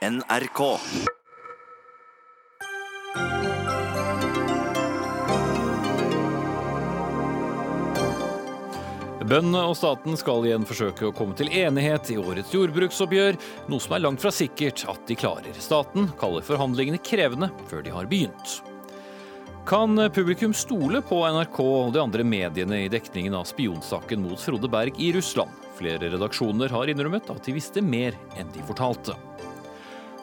NRK. Bøndene og staten skal igjen forsøke å komme til enighet i årets jordbruksoppgjør, noe som er langt fra sikkert at de klarer. Staten kaller forhandlingene krevende før de har begynt. Kan publikum stole på NRK og de andre mediene i dekningen av spionsaken mot Frode Berg i Russland? Flere redaksjoner har innrømmet at de visste mer enn de fortalte.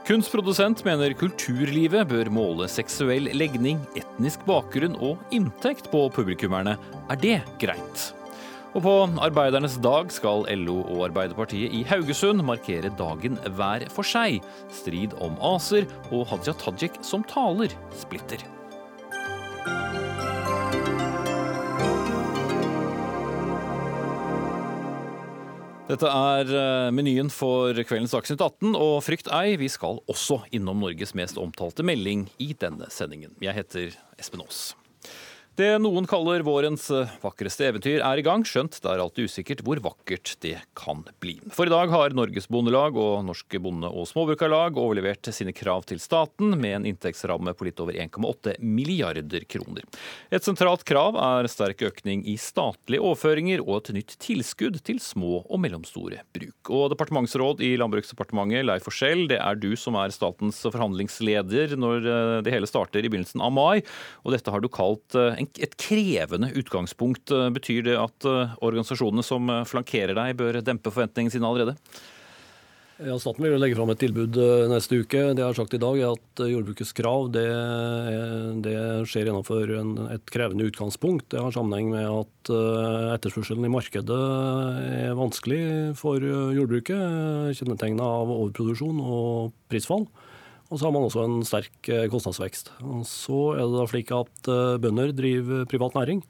Kunstprodusent mener kulturlivet bør måle seksuell legning, etnisk bakgrunn og inntekt på publikummerne. Er det greit? Og på arbeidernes dag skal LO og Arbeiderpartiet i Haugesund markere dagen hver for seg. Strid om ACER og Hadia Tajik som taler splitter. Dette er eh, menyen for kveldens Dagsnytt 18, og frykt ei, vi skal også innom Norges mest omtalte melding i denne sendingen. Jeg heter Espen Aas. Det noen kaller vårens eh, vakreste eventyr er i gang, skjønt det er alltid usikkert hvor vakkert det kan bli. For i dag har Norges Bondelag og Norske Bonde- og Småbrukarlag overlevert sine krav til staten med en inntektsramme på litt over 1,8 milliarder kroner. Et sentralt krav er sterk økning i statlige overføringer og et nytt tilskudd til små og mellomstore bruk. Og departementsråd i Landbruksdepartementet, Leif Forskjell, det er du som er statens forhandlingsleder når eh, det hele starter i begynnelsen av mai, og dette har du kalt eh, en et krevende utgangspunkt. Betyr det at eh, organisasjonene som eh, flankerer deg, bør dempe forventningene sine allerede? Ja, Staten vil legge fram et tilbud eh, neste uke. Det jeg har sagt i dag, er at jordbrukets krav det, det skjer innenfor en, et krevende utgangspunkt. Det har sammenheng med at etterspørselen i markedet er vanskelig for jordbruket. Kjennetegna av overproduksjon og prisfall. Og så har man også en sterk eh, kostnadsvekst. Og så er det da slik at eh, bønder driver privat næring.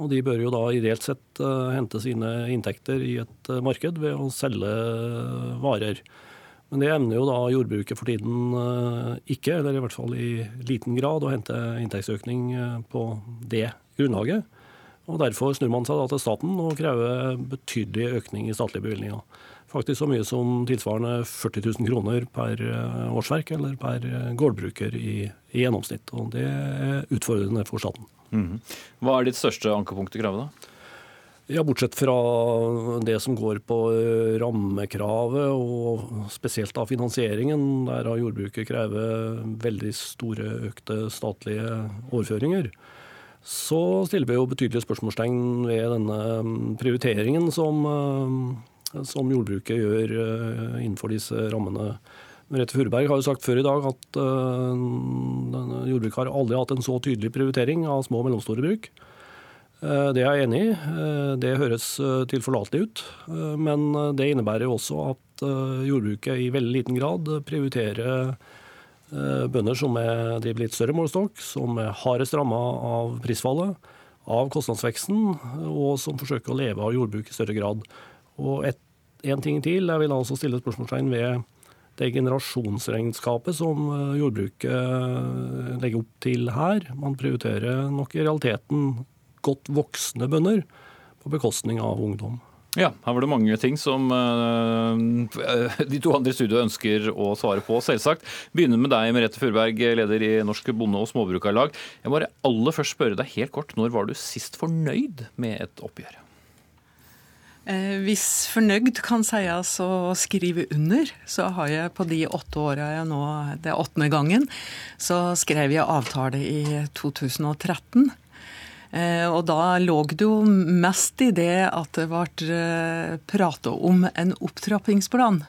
Og de bør jo da ideelt sett eh, hente sine inntekter i et marked ved å selge varer. Men det evner jo da jordbruket for tiden ikke, eller i hvert fall i liten grad, å hente inntektsøkning på det grunnlaget. Og Derfor snur man seg da til staten og krever betydelig økning i statlige bevilgninger. Faktisk så mye som tilsvarende 40 000 kroner per eh, årsverk eller per eh, gårdbruker i, i gjennomsnitt. Og det er utfordrende for staten. Mm. Hva er ditt største ankepunkt i kravet, da? Ja, Bortsett fra det som går på eh, rammekravet, og spesielt av finansieringen, der har jordbruket krevet veldig store økte statlige overføringer, så stiller vi jo betydelige spørsmålstegn ved denne mm, prioriteringen som som jordbruket gjør eh, innenfor disse rammene. Merete Furuberg har jo sagt før i dag at uh, jordbruket har aldri hatt en så tydelig prioritering av små og mellomstore bruk. Uh, det er jeg enig i. Uh, det høres tilforlatelig ut. Men det innebærer jo også at jordbruket i veldig liten grad prioriterer bønder som er driver litt større målestokk, som er hardest ramma av prisfallet, av kostnadsveksten, og som forsøker å leve av jordbruk i større grad. Og et, en ting til, jeg vil altså stille spørsmålstegn ved det generasjonsregnskapet som eh, jordbruket eh, legger opp til her. Man prioriterer nok i realiteten godt voksne bønder på bekostning av ungdom. Ja, her var det mange ting som uh, de to andre i studio ønsker å svare på, selvsagt. Begynner med deg, Merete Furberg, leder i Norsk Bonde- og Småbrukarlag. Jeg må bare aller først spørre deg helt kort, når var du sist fornøyd med et oppgjør? Eh, hvis fornøyd kan sies å skrive under, så har jeg på de åtte åra jeg nå Det er åttende gangen. Så skrev jeg avtale i 2013. Eh, og da lå det jo mest i det at det ble eh, prata om en opptrappingsplan.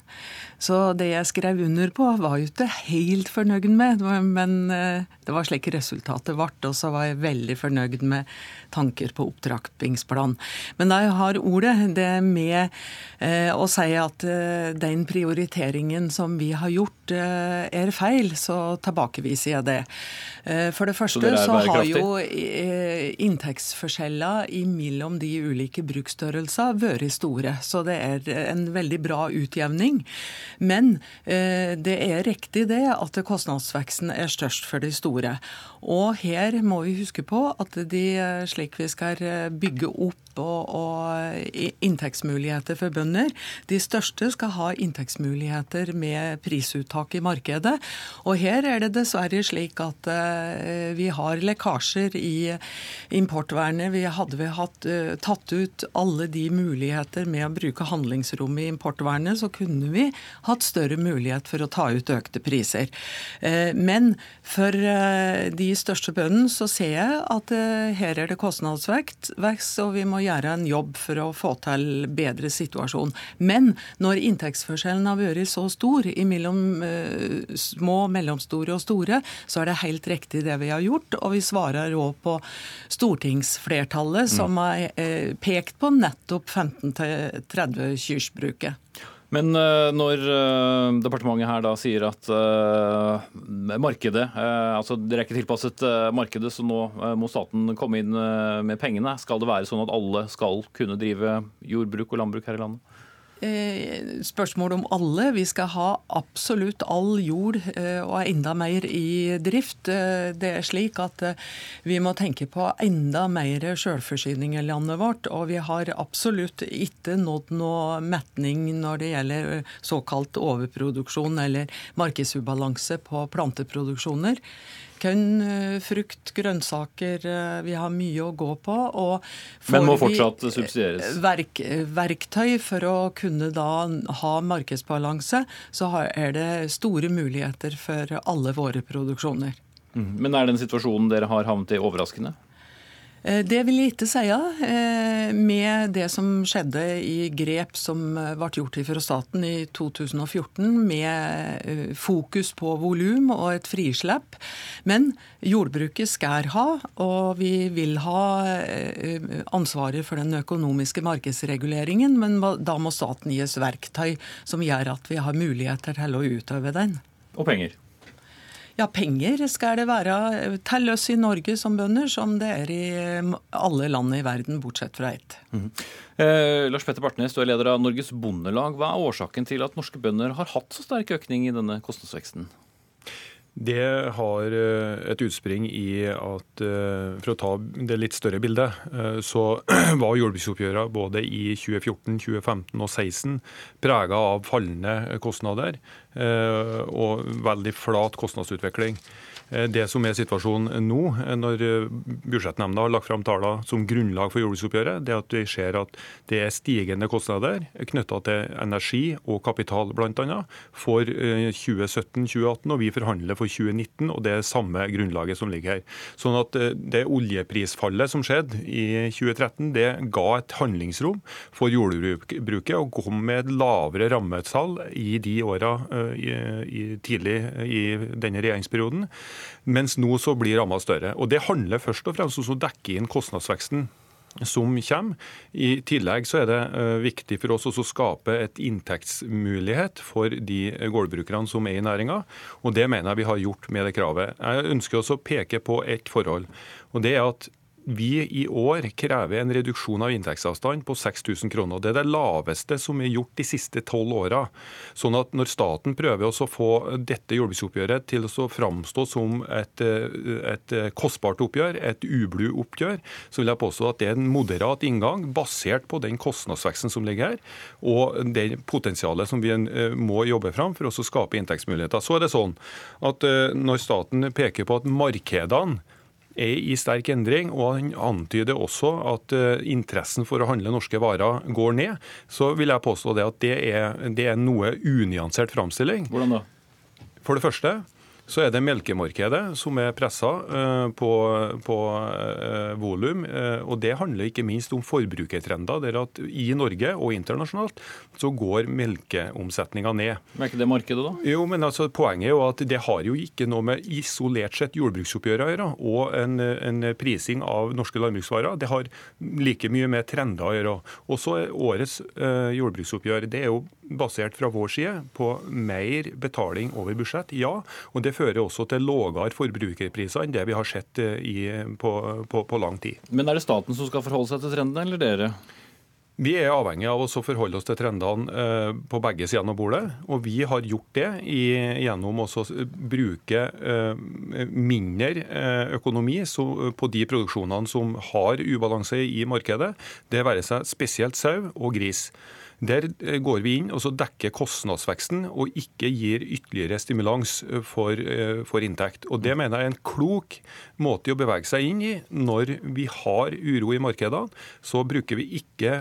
Så det jeg skrev under på, var jo ikke helt fornøyd med, men eh, det var slik resultatet ble. Og så var jeg veldig fornøyd med tanker på opptrappingsplan. Men da jeg har ordet, det med å si at den prioriteringen som vi har gjort, er feil, så tilbakeviser jeg det. For det første så, så har jo inntektsforskjeller mellom de ulike bruksstørrelser vært store. Så det er en veldig bra utjevning. Men eh, det er riktig det at kostnadsveksten er størst for de store. Og her må vi huske på at de, slik vi skal bygge opp og, og inntektsmuligheter for bønder, de største skal ha inntektsmuligheter med prisuttak i markedet. Og her er det dessverre slik at eh, vi har lekkasjer i importvernet. Vi hadde vi hatt, uh, tatt ut alle de muligheter med å bruke handlingsrommet i importvernet, så kunne vi hatt større mulighet for å ta ut økte priser. Uh, men for de største bøndene så ser jeg at her er det kostnadsvekst, og vi må gjøre en jobb for å få til bedre situasjon. Men når inntektsforskjellen har vært så stor mellom uh, små, mellomstore og store, så er det helt riktig det vi har gjort. Og vi svarer òg på stortingsflertallet, mm. som har uh, pekt på nettopp 15-30 kyrsbruket. Men uh, når uh, departementet her da sier at markedet altså Dere er ikke tilpasset markedet, så nå må staten komme inn med pengene. Skal det være sånn at alle skal kunne drive jordbruk og landbruk her i landet? Eh, spørsmål om alle. Vi skal ha absolutt all jord eh, og enda mer i drift. Eh, det er slik at vi må tenke på enda mer selvforsyning i landet vårt. Og vi har absolutt ikke nådd noe metning når det gjelder såkalt overproduksjon eller markedsubalanse på planteproduksjoner korn, eh, frukt, grønnsaker. Eh, vi har mye å gå på. Og Men må fortsatt subsidieres? Verk, verktøy for å kunne da ha markedsbalanse, så er det store muligheter for alle våre produksjoner. Mm. Men er den situasjonen dere har havnet i, overraskende? Eh, det vil jeg ikke si. ja, med det som skjedde i grep som eh, ble gjort fra staten i 2014, med fokus på volum og et frislipp. Men jordbruket skal ha, og vi vil ha ansvaret for den økonomiske markedsreguleringen. Men da må staten gis verktøy som gjør at vi har muligheter til å utøve den. Og penger. Ja, penger skal det være til oss i Norge som bønder, som det er i alle land i verden, bortsett fra ett. Mm. Eh, Lars Petter Bartnes, du er leder av Norges Bondelag. Hva er årsaken til at norske bønder har hatt så sterk økning i denne kostnadsveksten? Det har eh, et utspring i at eh, for å ta det litt større bildet, eh, så var jordbruksoppgjørene både i 2014, 2015 og 2016 prega av fallende kostnader og veldig flat kostnadsutvikling. Eh, det som er situasjonen nå, eh, når eh, budsjettnemnda har lagt fram tallene som grunnlag for jordbruksoppgjøret, det er at vi ser at det er stigende kostnader knytta til energi og kapital bl.a. for 2017-2018, og vi forhandler for 2019, og det er samme grunnlaget som ligger her. Sånn at det oljeprisfallet som skjedde i 2013, det ga et handlingsrom for jordbruket å kom med et lavere rammetall i de åra tidlig i denne regjeringsperioden. Mens nå så blir ramma større. Og Det handler først og fremst om å dekke inn kostnadsveksten som kommer. I tillegg så er det uh, viktig for oss å skape et inntektsmulighet for de gårdbrukerne som er i næringa. Det mener jeg vi har gjort med det kravet. Jeg ønsker også å peke på ett forhold. og det er at vi i år krever en reduksjon av inntektsavstand på 6000 kroner. Det er det laveste som er gjort de siste tolv åra. Sånn at når staten prøver å få dette jordbruksoppgjøret til å framstå som et, et kostbart oppgjør, et ublu oppgjør, så vil jeg påstå at det er en moderat inngang basert på den kostnadsveksten som ligger her, og det potensialet som vi eh, må jobbe fram for å skape inntektsmuligheter. Så er det sånn at eh, når staten peker på at markedene er i sterk endring, og han antyder også at eh, interessen for å handle norske varer går ned, så vil jeg påstå det at det er, det er noe unyansert framstilling. Hvordan da? For det første så er det melkemarkedet som er pressa eh, på, på eh, volum. Eh, og det handler ikke minst om forbrukertrender. der at I Norge og internasjonalt så går melkeomsetninga ned. Men er ikke det markedet, da? Jo, men altså, Poenget er jo at det har jo ikke noe med isolert sett jordbruksoppgjøret å gjøre, og en, en, prising av norske landbruksvarer. Det har like mye med trender å gjøre. Også årets eh, jordbruksoppgjør det er jo basert fra vår side på mer betaling over budsjett. Ja, og det fører også til lavere forbrukerpriser enn det vi har sett i, på, på, på lang tid. Men er det staten som skal forholde seg til trendene, eller dere? Vi er avhengig av å forholde oss til trendene eh, på begge sider av bordet. Og vi har gjort det gjennom å bruke eh, mindre eh, økonomi på de produksjonene som har ubalanse i markedet. Det være seg spesielt sau og gris. Der eh, går vi inn og så dekker kostnadsveksten og ikke gir ytterligere stimulans eh, for, eh, for, inntekt. Og Det mener jeg er en klok måte å bevege seg inn i. Når vi har uro i markedene, så bruker vi ikke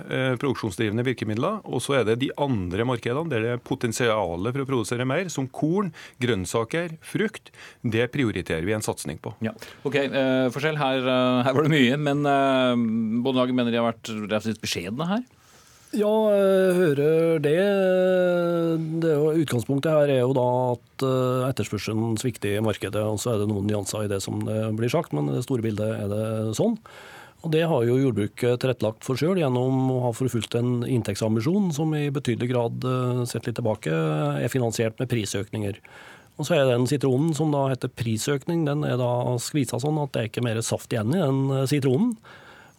produksjonsdrivende virkemidler. Og så er det de andre markedene der det er potensialet for å produsere mer, som korn, grønnsaker, frukt. Det prioriterer vi en satsing på. Ja, ok, forskjell her, her, var det mye, men Bondelaget mener de har vært relativt beskjedne her? Ja, jeg hører det. det utgangspunktet her er jo da at eh, etterspørselen svikter i markedet. og Så er det noen nyanser i det som det blir sagt, men i det store bildet er det sånn. Og Det har jo jordbruket tilrettelagt for sjøl gjennom å ha forfulgt en inntektsambisjon som i betydelig grad, eh, sett litt tilbake, er finansiert med prisøkninger. Og så er den sitronen som da heter prisøkning, den er da skvisa sånn at det er ikke mer saft igjen i den eh, sitronen.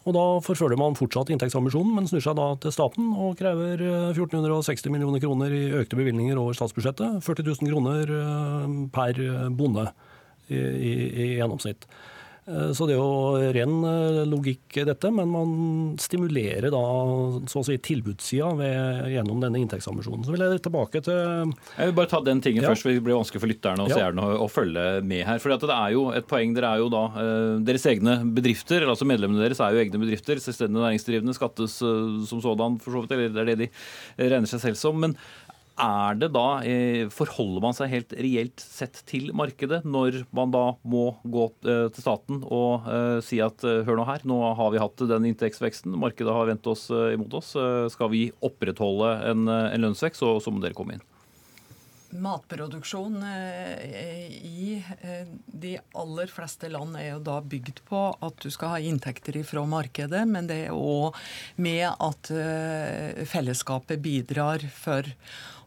Og Da forfølger man fortsatt inntektsambisjonen, men snur seg da til staten og krever 1460 eh, millioner kroner i økte bevilgninger over statsbudsjettet. 40 000 kroner eh, per bonde i, i, i gjennomsnitt. Eh, så det er jo ren eh, logikk dette, men man stimulerer da så å si tilbudssida gjennom denne inntektsambisjonen. Så vil jeg tilbake til Jeg vil bare ta den tingen ja. først, for det blir vanskelig for lytterne og ja. seerne å, å, følge med her. For det er jo et poeng, Dere er jo da eh, deres egne bedrifter, altså medlemmene deres er jo egne bedrifter. Selvstendig næringsdrivende skattes som sådan, for så vidt, eller det er det de regner seg selv som. Men er det da, eh, Forholder man seg helt reelt sett til markedet når man da må gå eh, til staten og eh, si at hør nå her, nå har vi hatt den inntektsveksten, markedet har vendt oss imot oss. Skal vi opprettholde en, en lønnsvekst, så, så må dere komme inn. Matproduksjon i de aller fleste land er jo da bygd på at du skal ha inntekter fra markedet, men det er òg med at fellesskapet bidrar for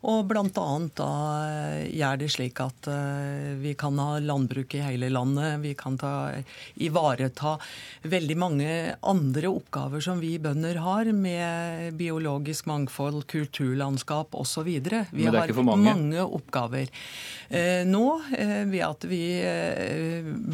og bl.a. da eh, gjør det slik at eh, vi kan ha landbruk i hele landet. Vi kan ta, ivareta veldig mange andre oppgaver som vi bønder har, med biologisk mangfold, kulturlandskap osv. Vi har mange. mange. oppgaver. Eh, nå, ved at vi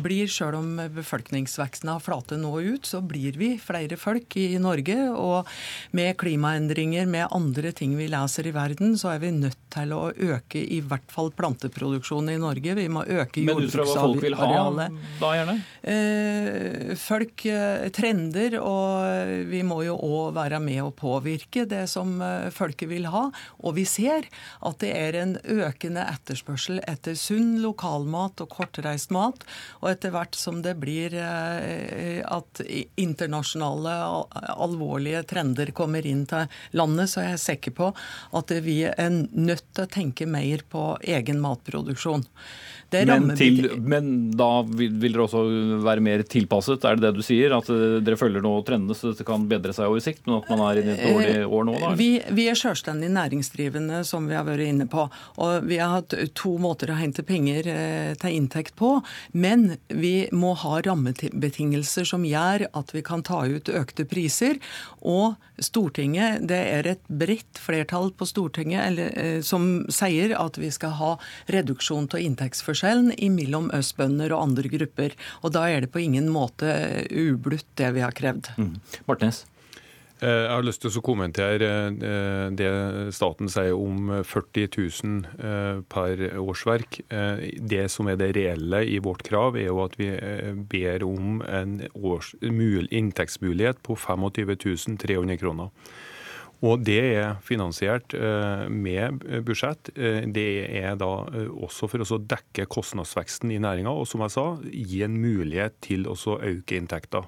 blir, sjøl om befolkningsveksten har flate nå ut, så blir vi flere folk i Norge. Og med klimaendringer, med andre ting vi leser i verden, så er vi nødt til å øke i hvert fall planteproduksjonen i Norge. Vi må øke jordbruksarealet. Da gjerne? Eh, folk eh, trender, og vi må jo òg være med å påvirke det som eh, folket vil ha. Og vi ser at det er en økende etterspørsel etter sunn lokalmat og kortreist mat. Og etter hvert som det blir at internasjonale alvorlige trender kommer inn til landet, så er jeg sikker på at vi er nødt til å tenke mer på egen matproduksjon. Men, til, men, da vil, vil, dere også være mer tilpasset, er det det du sier? At eh, dere følger nå trendene så dette kan bedre seg over sikt, men at man er i et dårlig eh, år nå? Da? Vi, vi er selvstendig næringsdrivende, som vi har vært inne på. Og vi har hatt to måter å hente penger eh, til inntekt på. Men vi må ha rammebetingelser som gjør at vi kan ta ut økte priser. Og Stortinget, det er et bredt flertall på Stortinget eller, som sier at vi skal ha reduksjon av inntektsforskjellen mellom oss bønder og andre grupper. Og da er det på ingen måte ublutt, det vi har krevd. Mm. Martnes? Eh, jeg har lyst til å kommentere eh, det staten sier om 40 000 eh, per årsverk. Det som er det reelle i vårt krav, er jo at vi ber om en års, inntektsmulighet på 25 300 kroner. Og det er finansiert eh, med budsjett. Eh, det er da eh, også for å dekke kostnadsveksten i næringa, og som jeg sa, gi en mulighet til å øke inntekter.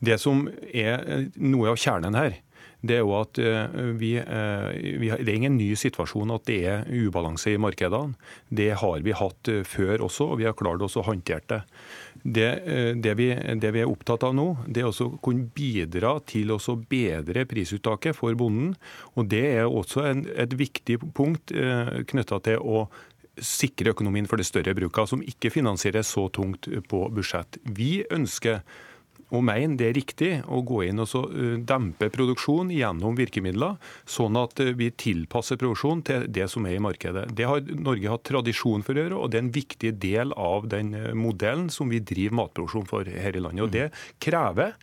Det som er noe av kjernen her, det er jo at vi, vi, Det er ingen ny situasjon at det er ubalanse i markedene. Det har vi hatt før også, og vi har klart å håndtere det. Det, eh, det, vi, det, vi, er opptatt av nå, det er å kunne bidra til å bedre prisuttaket for bonden. Og Det er også en, et viktig punkt eh, knytta til å sikre økonomien for de større brukene, som ikke finansieres så tungt på budsjett. Vi ønsker og mener det er riktig å gå inn og eh, dempe produksjon gjennom virkemidler, sånn at eh, vi tilpasser produksjon til det som er i markedet. Det har Norge hatt tradisjon for å gjøre, og det er en viktig del av den eh, modellen som vi driver matproduksjon for her i landet. Og Det krever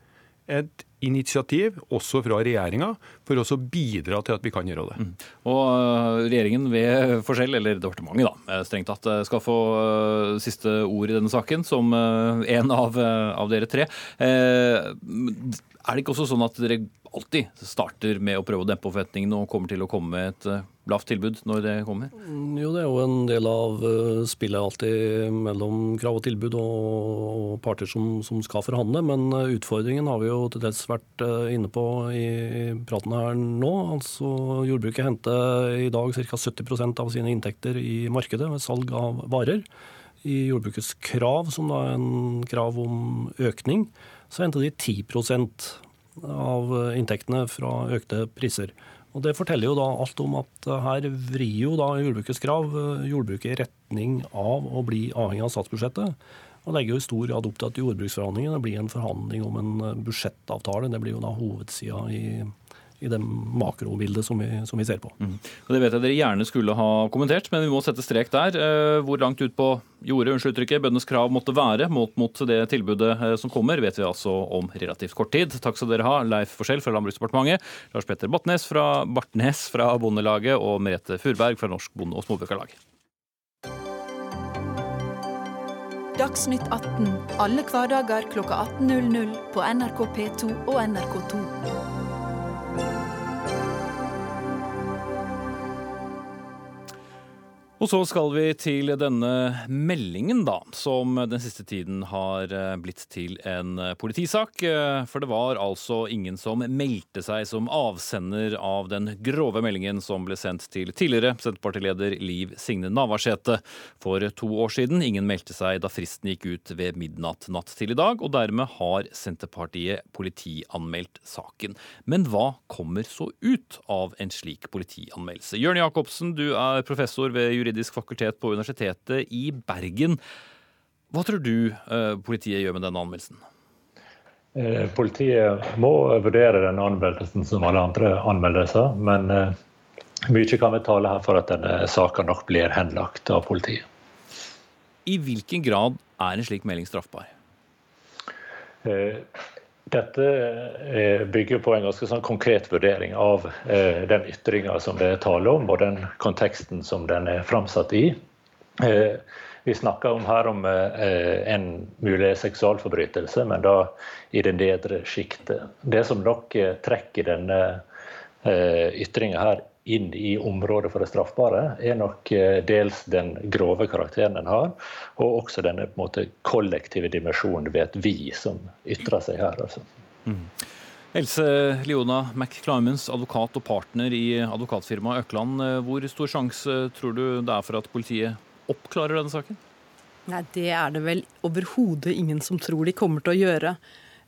et initiativ, også fra regjeringa, for å bidra til at vi kan gjøre det. Mm. Og øh, regjeringen ved forskjell, eller departementet da, strengt tatt, øh, skal få øh, siste ord i denne saken, som en av, av dere tre. Er det ikke også sånn at dere alltid starter med å prøve å dempe forventningene og kommer til å komme med et lavt tilbud når det kommer? Mm, jo, det er jo en del av eh, spillet alltid mellom krav og tilbud og parter som, som skal forhandle. Men eh, utfordringen har vi jo til dels vært eh, inne på i praten her nå. Altså Jordbruket henter i dag ca. 70% av sine inntekter i markedet ved salg av varer. I jordbrukets krav, som da er en krav om økning, så henter de 10% av inntektene fra økte priser. Og Det forteller jo da alt om at eh, her vrir jo da jordbrukets krav eh, jordbruket i retning av å bli avhengig av statsbudsjettet. Og legger jo i stor grad opp til at jordbruksforhandlingene blir en forhandling om en eh, budsjettavtale. Det blir jo da hovedsida i i det makrobildet som vi, som vi ser på. Mm. Og Det vet jeg dere gjerne skulle ha kommentert, men vi må sette strek der. Eh, hvor langt ut på jordet unnskyld uttrykket, bøndenes krav måtte være mot, mot det tilbudet eh, som kommer, vet vi altså om relativt kort tid. Takk skal dere ha, Leif Forskjell fra Landbruksdepartementet, Lars Petter Bartnes fra, Bartnes fra Bondelaget og Merete Furberg fra Norsk Bonde- og Småbrukarlag. Dagsnytt 18 alle hverdager kl 18.00 på NRK P2 og NRK2. Og så skal vi til denne meldingen, da, som den siste tiden har eh, blitt til en eh, politisak. Eh, for det var altså ingen som meldte seg som avsender av den grove meldingen som ble sendt til tidligere Senterpartileder Liv Signe Navarsete for to år siden. Ingen meldte seg da fristen gikk ut ved midnatt natt til i dag, og dermed har Senterpartiet politianmeldt saken. Men hva kommer så ut av en slik politianmeldelse? Jørn Jacobsen, du er professor ved juridisk juridisk fakultet på Universitetet i Bergen. Hva tror du eh, politiet gjør med denne anmeldelsen? Eh, politiet må vurdere denne anmeldelsen som alle andre anmeldelser, men eh, mye kan vi tale her for at denne saken nok blir henlagt av politiet. I hvilken grad er en slik melding straffbar? Dette eh, bygger på en ganske sånn konkret vurdering av eh, den ytringa som det er tale om, og den konteksten som den er framsatt i. Eh, vi snakker om her om en mulig seksualforbrytelse, men da i det nedre sjiktet. Det som nok trekker denne ytringa her inn i området for det straffbare, er nok eh, dels den grove karakteren den har, og også denne måte, kollektive dimensjonen ved et vi som ytrer seg her. Altså. Mm. Else Leona McClimans, advokat og partner i advokatfirmaet Økland. Eh, hvor stor sjanse tror du det er for at politiet oppklarer denne saken? Nei, Det er det vel overhodet ingen som tror de kommer til å gjøre.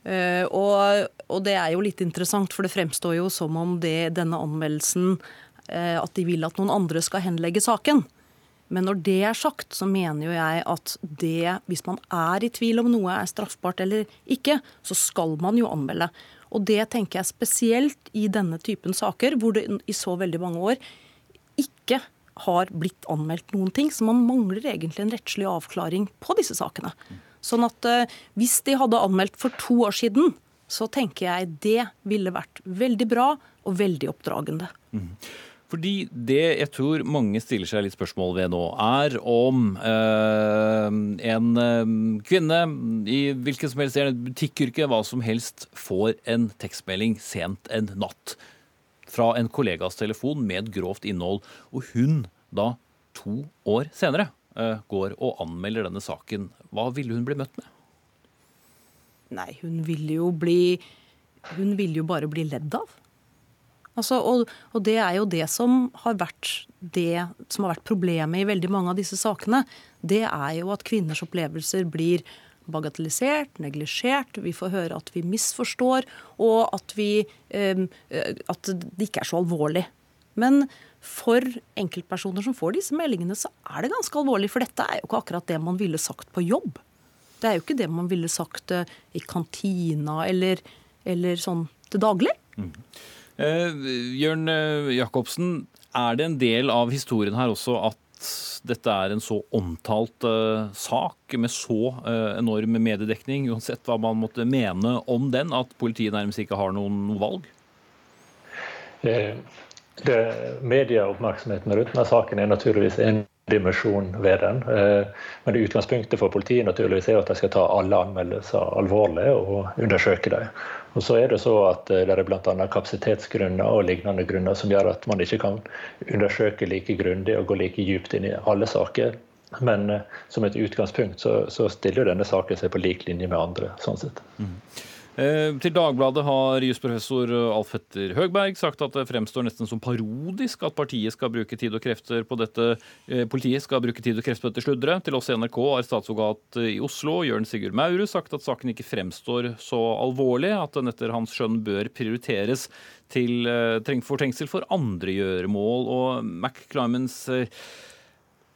Uh, og, og, det er jo litt interessant, for det fremstår jo som om det, denne anmeldelsen Eh, at de vil at noen andre skal henlegge saken. Men når det er sagt, så mener jo jeg at det, hvis man er i tvil om noe er straffbart eller ikke, så skal man jo anmelde. Og det tenker jeg spesielt i denne typen saker, hvor det i så veldig mange år ikke har blitt anmeldt noen ting. Så man mangler egentlig en rettslig avklaring på disse sakene. Sånn at uh, hvis de hadde anmeldt for to år siden, så tenker jeg det ville vært veldig bra og veldig oppdragende. Mm. Fordi det jeg tror mange stiller seg litt spørsmål ved nå, er om eh, en eh, kvinne i hvilken som helst butikkyrke, hva som helst, får en tekstmelding sent en natt fra en kollegas telefon med et grovt innhold, og hun da to år senere eh, går og anmelder denne saken. Hva ville hun bli møtt med? Nei, hun ville jo bli Hun ville jo bare bli ledd av. Altså, og, og, det er jo det som har vært det som har vært problemet i veldig mange av disse sakene. Det er jo at kvinners opplevelser blir bagatellisert, neglisjert. Vi får høre at vi misforstår, og at, vi, eh, at det ikke er så alvorlig. Men for enkeltpersoner som får disse meldingene, så er det ganske alvorlig. For dette er jo ikke akkurat det man ville sagt på jobb. Det er jo ikke det man ville sagt eh, i kantina eller, eller sånn til daglig. Mm. Eh, Jørn eh, Jacobsen, er det en del av historien her også at dette er en så omtalt uh, sak med så enorm mediedekning, uansett hva man måtte mene om den, at politiet nærmest ikke har noen, noe valg? Eh, medieoppmerksomheten rundt denne saken er naturligvis en dimensjon ved den. Eh, men det utgangspunktet for politiet naturligvis er at de skal ta alle anmeldelser alvorlig og undersøke dem. Og så er Det så at eh, det er bl.a. kapasitetsgrunner og lignende grunner som gjør at man ikke kan undersøke like grundig og gå like dypt inn i alle saker. Men eh, som et utgangspunkt så, så stiller denne saken seg på lik linje med andre. sånn sett. Mm. Eh, til Dagbladet har jusprofessor Alf Petter Høgberg sagt at det fremstår nesten som parodisk at partiet skal bruke tid og krefter på dette, eh, politiet skal bruke tid og krefter på dette sludderet. Til oss i NRK har statsadvokat i Oslo, Jørn Sigurd Maurud, sagt at saken ikke fremstår så alvorlig at den etter hans skjønn bør prioriteres til eh, for trengsel for andre gjøremål. Og Mac Climens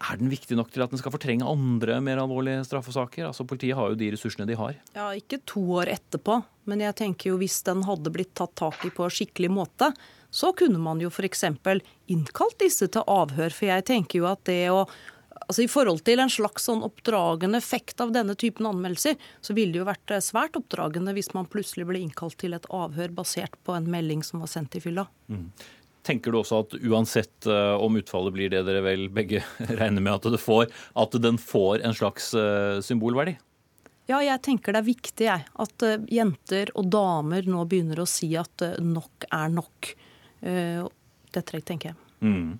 er den viktig nok til at den skal fortrenge andre mer alvorlige straffesaker? Altså Politiet har jo de ressursene de har. Ja, Ikke to år etterpå, men jeg tenker jo hvis den hadde blitt tatt tak i på skikkelig måte, så kunne man jo f.eks. innkalt disse til avhør. For jeg tenker jo at det å altså I forhold til en slags sånn oppdragende effekt av denne typen anmeldelser, så ville det jo vært svært oppdragende hvis man plutselig ble innkalt til et avhør basert på en melding som var sendt i fylla. Mm. Tenker du også at uansett uh, om utfallet blir det dere vel begge regner med at det får, at den får en slags uh, symbolverdi? Ja, jeg tenker det er viktig jeg, at uh, jenter og damer nå begynner å si at nok er nok. det tenker jeg. Mm.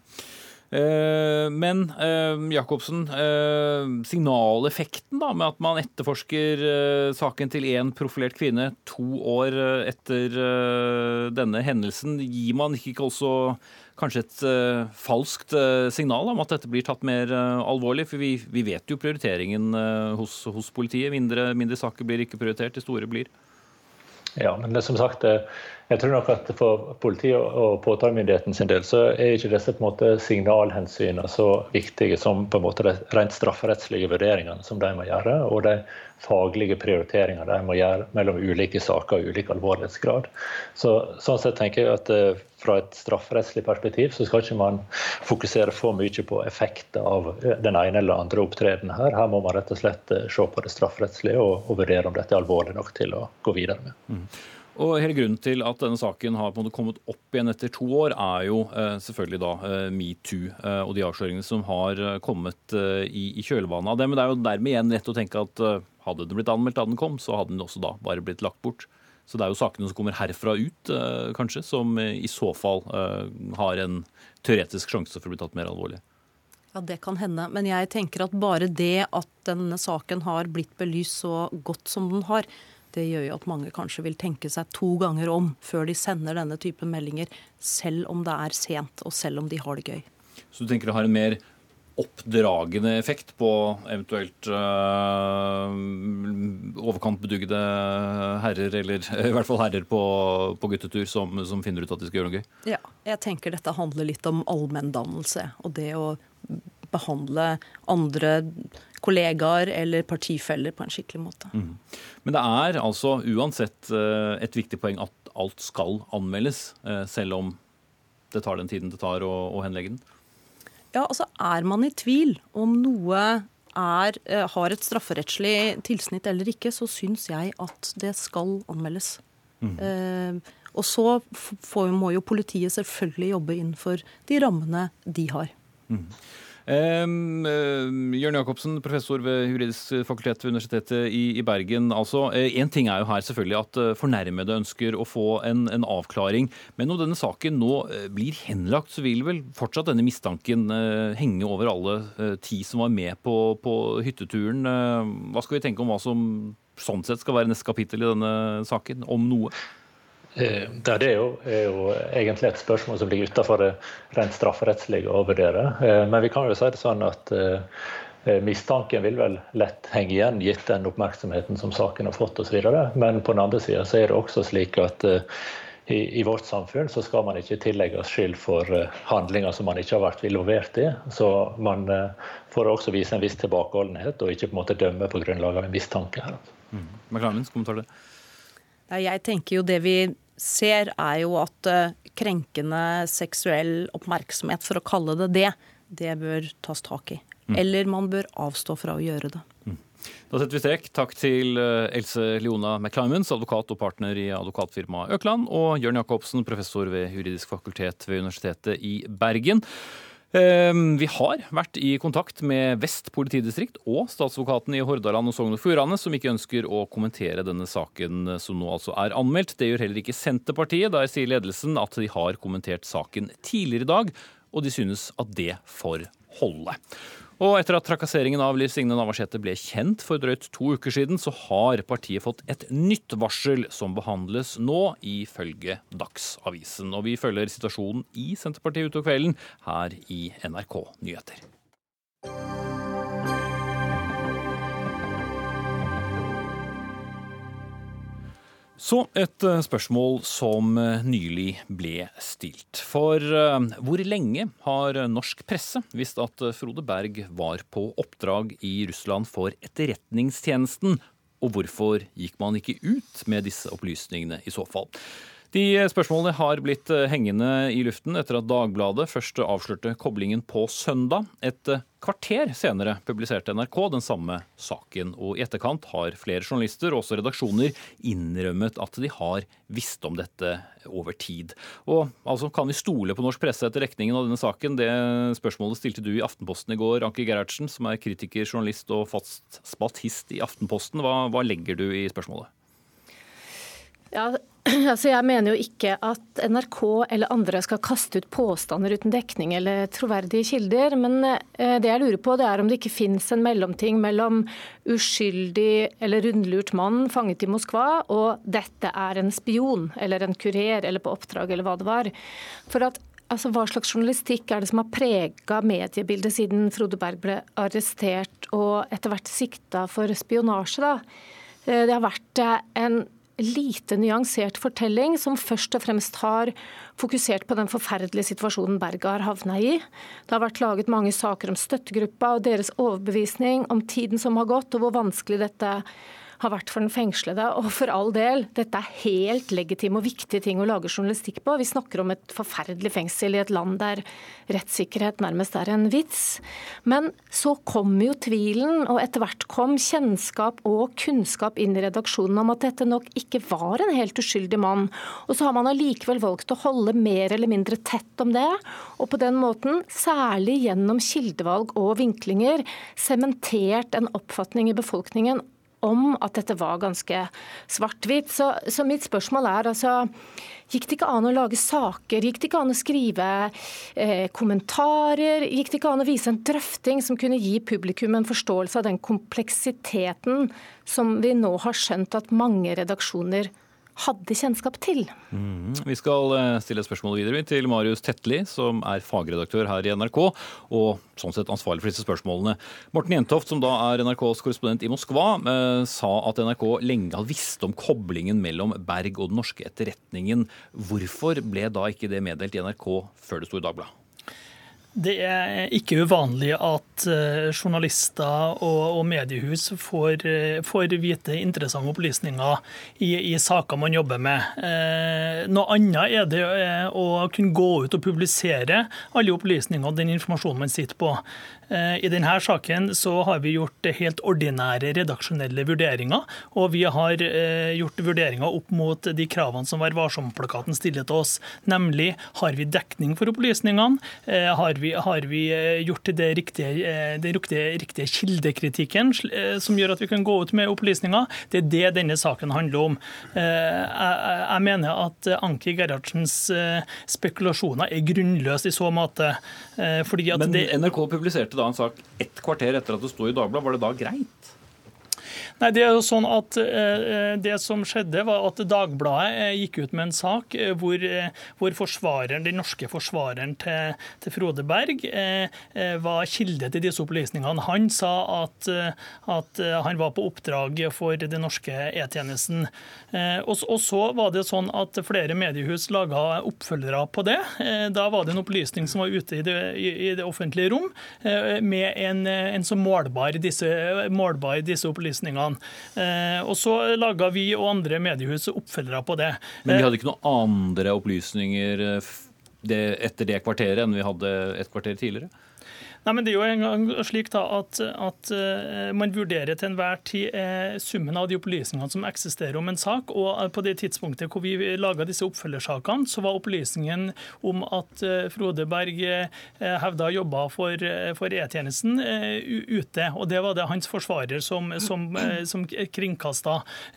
Eh, men eh, Jacobsen, eh, signaleffekten da, med at man etterforsker saken til én profilert kvinne to år etter denne hendelsen, gir man ikke også kanskje et falskt signal om at dette blir tatt mer alvorlig? For vi, vi vet jo prioriteringen hos, hos politiet. Mindre, mindre saker blir ikke prioritert, de store blir. Ja, men det som sagt, jeg tror nok at For politiet og påtalemyndigheten sin del så er ikke disse på en måte signalhensynene så viktige som på en måte de rent strafferettslige vurderingene som de må gjøre, og de faglige prioriteringene de må gjøre mellom ulike saker og ulik alvorlighetsgrad. Så, sånn sett tenker jeg at eh, Fra et strafferettslig perspektiv så skal ikke man fokusere for mye på effekter av eh, den ene eller andre opptredenen her. Her må man rett og slett eh, se på det strafferettslige og, og vurdere om dette er alvorlig nok til å gå videre med. Mm. Og hele Grunnen til at denne saken har på en måte kommet opp igjen etter to år, er jo eh, selvfølgelig da eh, metoo eh, og de avsløringene som har kommet i, i, kjølvannet av det. Men det er jo dermed igjen lett å tenke at hadde den blitt anmeldt da den kom, så hadde den også da bare blitt lagt bort. Så det er jo sakene som kommer herfra ut, kanskje, som i så fall har en teoretisk sjanse for å bli tatt mer alvorlig. Ja, Det kan hende. Men jeg tenker at bare det at denne saken har blitt belyst så godt som den har, det gjør jo at mange kanskje vil tenke seg to ganger om før de sender denne type meldinger, selv om det er sent, og selv om de har det gøy. Så du tenker det har en mer oppdragende effekt på eventuelt øh, overkant bedugde herrer, eller i hvert fall herrer på, på guttetur som, som, finner ut at de skal gjøre noe gøy? Ja, jeg tenker dette handler litt om allmenndannelse og det å behandle andre kollegaer eller partifeller på en skikkelig måte. Mm. Men det er altså uansett eh, et viktig poeng at alt skal anmeldes, eh, selv om det tar den tiden det tar å, å henlegge den? Ja, altså Er man i tvil om noe er, eh, har et strafferettslig tilsnitt eller ikke, så syns jeg at det skal anmeldes. Mm. Eh, og så får, må jo politiet selvfølgelig jobbe innenfor de rammene de har. Mm. Um, Jørn Jacobsen, professor ved juridisk fakultet ved Universitetet i, i Bergen. altså Én uh, ting er jo her selvfølgelig at uh, fornærmede ønsker å få en, en, avklaring. Men når denne saken nå blir henlagt, så vil vel fortsatt denne mistanken henge over alle ti som var med på, på hytteturen. hva skal vi tenke om hva som sånn sett skal være neste kapittel i denne saken, om noe? Eh, det er jo, er jo, egentlig et spørsmål som ligger utenfor det rent strafferettslige å vurdere. Eh, men vi kan jo si det sånn at eh, mistanken vil vel lett henge igjen, gitt den oppmerksomheten som saken har fått osv. Men på den andre sida er det også slik at i, i, vårt samfunn så skal man ikke tillegges skyld for uh, handlinger som man ikke har vært involvert i. Så man uh, får også vise en viss tilbakeholdenhet, og ikke på en måte dømme på grunnlag av en mistanke. her. Mm. McLarens kommentar det? Jeg tenker jo det vi ser, er jo at uh, krenkende seksuell oppmerksomhet, for å kalle det det, det bør tas tak i. Mm. Eller man bør avstå fra å gjøre det. Mm. Da setter vi strek. Takk til eh, Else Leona McClimans, advokat og partner i advokatfirmaet Økland, og Jørn Jacobsen, professor ved juridisk fakultet ved Universitetet i Bergen. Ehm, vi har vært i kontakt med Vest politidistrikt og statsadvokaten i Hordaland og Sogn og Fjordane, som ikke ønsker å kommentere denne saken som nå altså er anmeldt. Det gjør heller ikke Senterpartiet. Der sier ledelsen at de har kommentert saken tidligere i dag, og de synes at det får holde. Og etter at trakasseringen av Liv Signe Navarsete ble kjent for drøyt to uker siden, så har partiet fått et nytt varsel som behandles nå, ifølge Dagsavisen. Og vi følger situasjonen i Senterpartiet utover kvelden her i NRK Nyheter. Så et eh, spørsmål som eh, nylig ble stilt. For eh, hvor lenge har norsk presse visst at Frode Berg var på oppdrag i Russland for Etterretningstjenesten? Og hvorfor gikk man ikke ut med disse opplysningene i så fall? De spørsmålene har blitt eh, hengende i luften etter at Dagbladet først avslørte koblingen på søndag. Et eh, kvarter senere publiserte NRK den samme saken. Og i etterkant har flere journalister og også redaksjoner innrømmet at de har visst om dette over tid. Og altså, Kan vi stole på norsk presse etter rekningen av denne saken? Det spørsmålet stilte du i Aftenposten i går, Anki Gerhardsen, som er kritiker, journalist og fast spaltist i Aftenposten. Hva, hva legger du i spørsmålet? Ja, altså jeg mener jo ikke at NRK eller andre skal kaste ut påstander uten dekning eller troverdige kilder. Men eh, det jeg lurer på, det er om det ikke finnes en mellomting mellom uskyldig eller rundlurt mann fanget i Moskva og dette er en spion eller en kurer eller på oppdrag eller hva det var. For at Altså, hva slags journalistikk er det som har prega mediebildet siden Frode Berg ble arrestert og etter hvert sikta for spionasje? da? Eh, det har vært eh, en lite nyansert fortelling som først og fremst har fokusert på den forferdelige situasjonen Berget har havna i. Det har vært laget mange saker om støttegruppa og deres overbevisning, om tiden som har gått og hvor vanskelig dette er har vært for den fengslede. Og for all del, dette er helt legitime og viktige ting å lage journalistikk på. Vi snakker om et forferdelig fengsel i et land der rettssikkerhet nærmest er en vits. Men så kom jo tvilen, og etter hvert kom kjennskap og kunnskap inn i redaksjonen om at dette nok ikke var en helt uskyldig mann. Og så har man allikevel valgt å holde mer eller mindre tett om det, og på den måten, særlig gjennom kildevalg og vinklinger, sementert en oppfatning i befolkningen om at dette var ganske svart-hvitt. Så, så, mitt spørsmål er altså Gikk det ikke an å lage saker? Gikk det ikke an å skrive eh, kommentarer? Gikk det ikke an å vise en drøfting som kunne gi publikum en forståelse av den kompleksiteten som vi nå har skjønt at mange redaksjoner hadde kjennskap til. Mm. Vi skal eh, stille et spørsmål videre til Marius Tetli, som er fagredaktør her i NRK, og sånn sett ansvarlig for disse spørsmålene. Morten Jentoft, som da er NRKs korrespondent i Moskva, eh, sa at NRK lenge har visst om koblingen mellom Berg og den norske etterretningen. Hvorfor ble da ikke det meddelt i NRK før det sto i Dagbladet? Det er ikke uvanlig at eh, journalister og, mediehus får, eh, får, vite interessante opplysninger i, i, saker man jobber med. Eh, noe annet er det å kunne gå ut og publisere alle opplysninger og den informasjonen man sitter på. Eh, I denne saken så har vi gjort helt ordinære redaksjonelle vurderinger. Og vi har eh, gjort vurderinger opp mot de kravene som Vær varsom-plakaten stiller til oss. Nemlig har vi dekning for opplysningene? Eh, har vi, har vi gjort det riktige, den riktige, kildekritikken som gjør at vi kan gå ut med opplysninger? Det er det denne saken handler om. Jeg mener at Anki Gerhardsens spekulasjoner er grunnløse i så måte. Men NRK publiserte da en sak ett kvarter etter at det sto i Dagbladet. Var det da greit? Nei, Det er jo sånn at eh, det som skjedde, var at Dagbladet eh, gikk ut med en sak eh, hvor, hvor forsvareren, den norske forsvareren til, til Frode Berg var kilde til disse opplysningene. Han sa at, at han var på oppdrag for den norske E-tjenesten. Og, så var det sånn at flere mediehus laga oppfølgere på det. Da var det en opplysning som var ute i det, i det offentlige rom, med en, en som målbar disse, målbar disse opplysningene. Eh, og så laga vi og andre mediehus oppfølgere på det. Men vi hadde ikke noen andre opplysninger det, etter det kvarteret enn vi hadde et kvarter tidligere? Nei, men Det er jo en gang slik da, at, at uh, man vurderer til enhver tid uh, summen av de opplysningene som eksisterer om en sak. og uh, På det tidspunktet hvor vi laga disse oppfølgersakene, så var opplysningen om at Frode Berg hevda jobba for, for E-tjenesten ute. og Det var det hans forsvarer som, som, som kringkasta.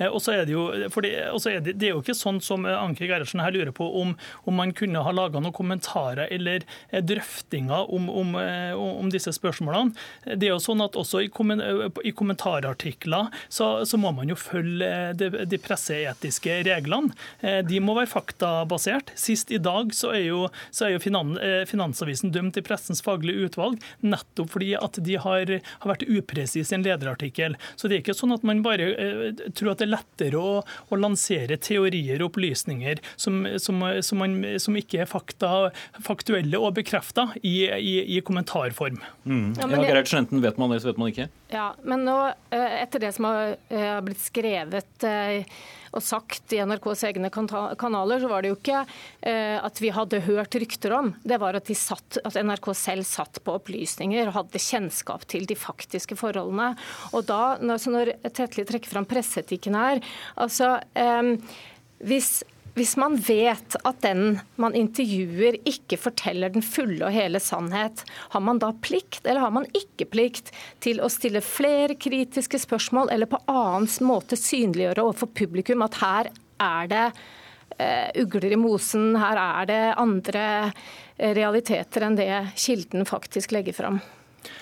og så er det jo det, det, er jo ikke sånn som Anke Gerhardsen her lurer på, om, om man kunne ha laga noen kommentarer eller drøftinger om, om, om om disse spørsmålene. Det er jo sånn at Også i, kommentarartikler så, så må man jo følge de, de, presseetiske reglene. Eh, de må være faktabasert. Sist i dag så er jo, så er jo finans, eh, Finansavisen dømt i Pressens faglige utvalg nettopp fordi at de har, har vært upresise i en lederartikkel. Så det er ikke sånn at man bare eh, tror at det er lettere å, å lansere teorier og opplysninger som, som, som, man, som ikke er fakta, faktuelle og bekrefta i, i, i kommentarform form. Mm. Ja, ja, Gerhard vet man det, så vet man ikke. Ja, Men nå, eh, etter det som har eh, blitt skrevet eh, og sagt i NRKs egne kanaler, så var det jo ikke at vi hadde hørt rykter om. Det var at, satt, at NRK selv satt på opplysninger og hadde kjennskap til de faktiske forholdene. Og da, når Tetli trekker fram presseetikken her, altså hvis hvis man vet at den man intervjuer ikke forteller den fulle og hele sannhet, har man da plikt eller har man ikke plikt til å stille flere kritiske spørsmål eller på annen måte synliggjøre overfor publikum at her er det uh, ugler i mosen, her er det andre realiteter enn det kilden faktisk legger fram?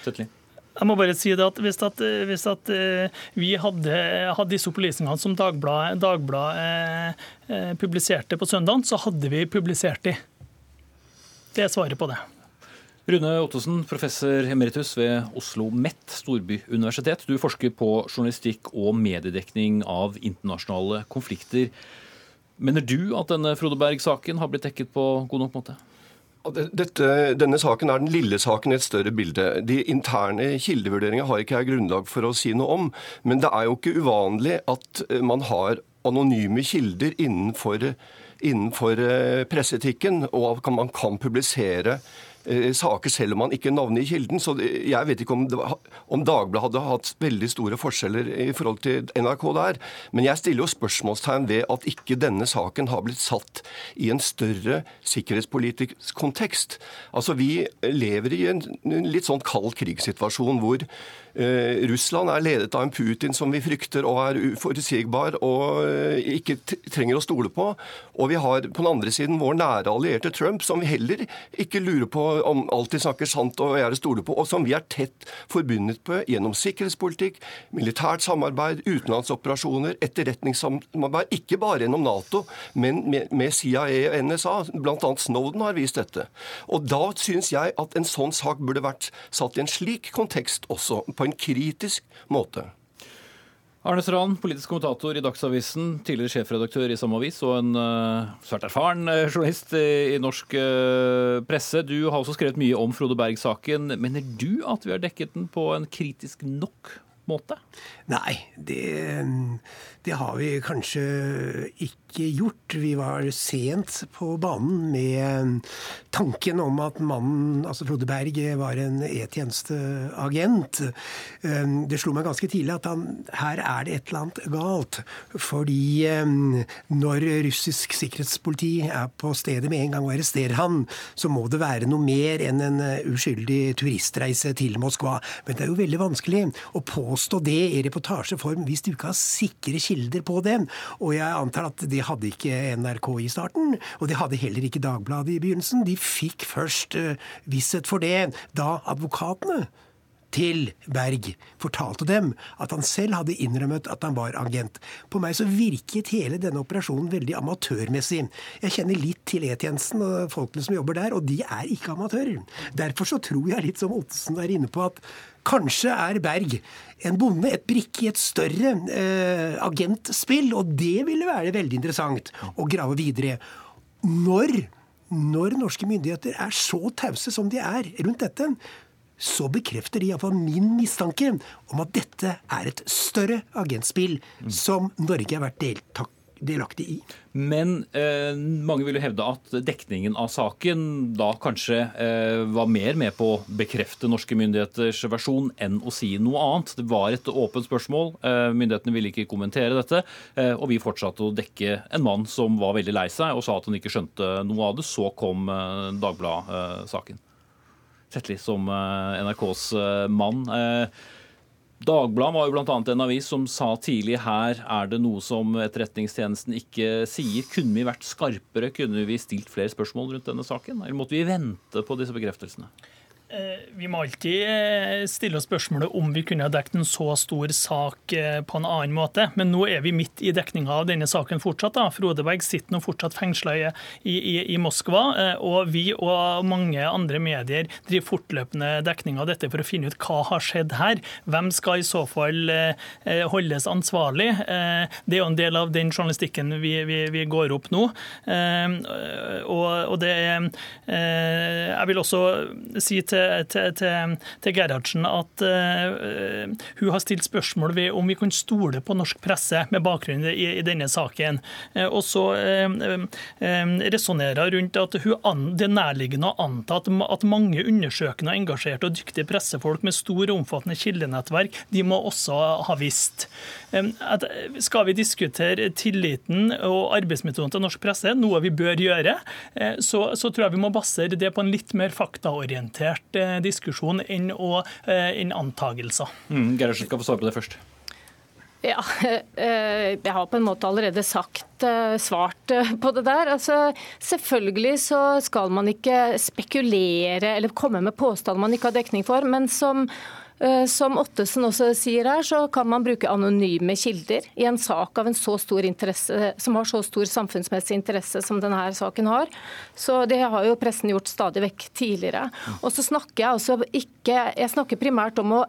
Tøtli. Jeg må bare si det at Hvis, at, hvis at eh, vi hadde, hadde, disse opplysningene som Dagbladet, Dagblad, eh, eh, publiserte på søndagen, så hadde vi publisert de. Det er svaret på det. Rune Ottosen, professor emeritus ved Oslo MET storbyuniversitet. Du forsker på journalistikk og mediedekning av internasjonale konflikter. Mener du at denne Frode Berg-saken har blitt dekket på god nok måte? Dette, denne saken er den lille saken i et større bilde. De interne kildevurderingene har ikke jeg grunnlag for å si noe om. Men det er jo ikke uvanlig at eh, man har anonyme kilder innenfor, innenfor eh, presseetikken, og at man kan publisere saker selv om man ikke navngir kilden. Så jeg vet ikke om, om Dagbladet hadde hatt veldig store forskjeller i forhold til NRK der. Men jeg stiller jo spørsmålstegn ved at ikke denne saken har blitt satt i en større sikkerhetspolitisk kontekst. Altså Vi lever i en litt sånn kald krigssituasjon hvor Eh, Russland er ledet av en Putin som vi frykter og er uforutsigbar og eh, ikke trenger å stole på. Og vi har på den andre siden vår nære allierte Trump, som vi heller ikke lurer på om alltid snakker sant og er å stole på, og som vi er tett forbundet på gjennom sikkerhetspolitikk, militært samarbeid, utenlandsoperasjoner, etterretningssamarbeid. Ikke bare gjennom Nato, men med CIA og NSA. Bl.a. Snowden har vist dette. Og da syns jeg at en sånn sak burde vært satt i en slik kontekst også. på en kritisk måte. Arne Strand, politisk kommentator i Dagsavisen, tidligere sjefredaktør i samme avis og en uh, svært erfaren uh, journalist i, i norsk uh, presse. Du har også skrevet mye om Frode Berg-saken. Mener du at vi har dekket den på en kritisk nok måte? Nei, det, det har vi kanskje ikke gjort. Vi var sent på banen med tanken om at mannen, altså Frode Berg, var en E-tjenesteagent. Ehm, det slo meg ganske tidlig at han, her er det et eller annet galt. Fordi ehm, når russisk sikkerhetspoliti er på stedet med en gang og arresterer han, så må det være noe mer enn en uskyldig turistreise til Moskva. Men det er jo veldig vanskelig å påstå det i reportasjeform hvis du ikke har sikre kilder på det. Og jeg antar at det hadde ikke NRK i starten, og det hadde heller ikke Dagbladet i begynnelsen. De fikk først uh, visshet for det da advokatene til Berg fortalte dem at han selv hadde innrømmet at han var agent. På meg så virket hele denne operasjonen veldig amatørmessig. Jeg kjenner litt til E-tjenesten og folkene som jobber der, og de er ikke amatører. Derfor så tror jeg litt som Ottesen er inne på at Kanskje er Berg en bonde, et brikke i et større eh, agentspill, og det ville være veldig interessant å grave videre. Når, når norske myndigheter er så tause som de er rundt dette, så bekrefter de iallfall min mistanke om at dette er et større agentspill som Norge har vært deltak delaktig i. Men eh, mange vil jo hevde at dekningen av saken da kanskje eh, var mer med på å bekrefte norske myndigheters versjon enn å si noe annet. Det var et åpent spørsmål. Eh, myndighetene ville ikke kommentere dette. Eh, og vi fortsatte å dekke en mann som var veldig lei seg og sa at han ikke skjønte noe av det. Så kom eh, Dagbladet-saken. Tetli som eh, NRKs mann. Dagbladet var jo bl.a. en avis som sa tidlig her er det noe som Etterretningstjenesten ikke sier. Kunne vi vært skarpere? Kunne vi stilt flere spørsmål rundt denne saken? Eller måtte vi vente på disse bekreftelsene? Eh, vi må alltid eh, stille oss spørsmålet om vi kunne ha dekket en så stor sak eh, på en annen måte. Men nå er vi midt i dekninga av denne saken fortsatt. da. Frodeberg sitter nå fortsatt fengsla i, i, i, Moskva. Og vi og mange andre medier driver fortløpende dekning av dette for å finne ut hva har skjedd her. Hvem skal i så fall holdes ansvarlig? Det er jo en del av den journalistikken vi, vi, vi går opp nå. Og, og det er Jeg vil også si til til, til, til Gerhardsen at uh, hun har stilt spørsmål ved om vi kan stole på norsk presse med bakgrunn i, i denne saken. Uh, og så uh, resonnerer rundt at hun an, det er nærliggende å anta at, at mange undersøkende, engasjerte og dyktige pressefolk med stor og omfattende kildenettverk, de må også ha visst. At skal vi diskutere tilliten og arbeidsmetoden til norsk presse, noe vi bør gjøre, så, så tror jeg vi må basere det på en litt mer faktaorientert Eh, diskusjon enn, å, eh, enn antagelser. Mm, Gerhardsen skal få svare på det først. Ja, eh, jeg har på en måte allerede sagt, svart på det der. Altså, selvfølgelig så skal man ikke spekulere eller komme med påstander man ikke har dekning for. Men som som Ottesen også sier her, så kan man bruke anonyme kilder i en sak av en så stor interesse, som har så stor samfunnsmessig interesse som denne saken har. Så Det har jo pressen gjort stadig vekk tidligere. Og så snakker Jeg altså ikke, jeg snakker primært om å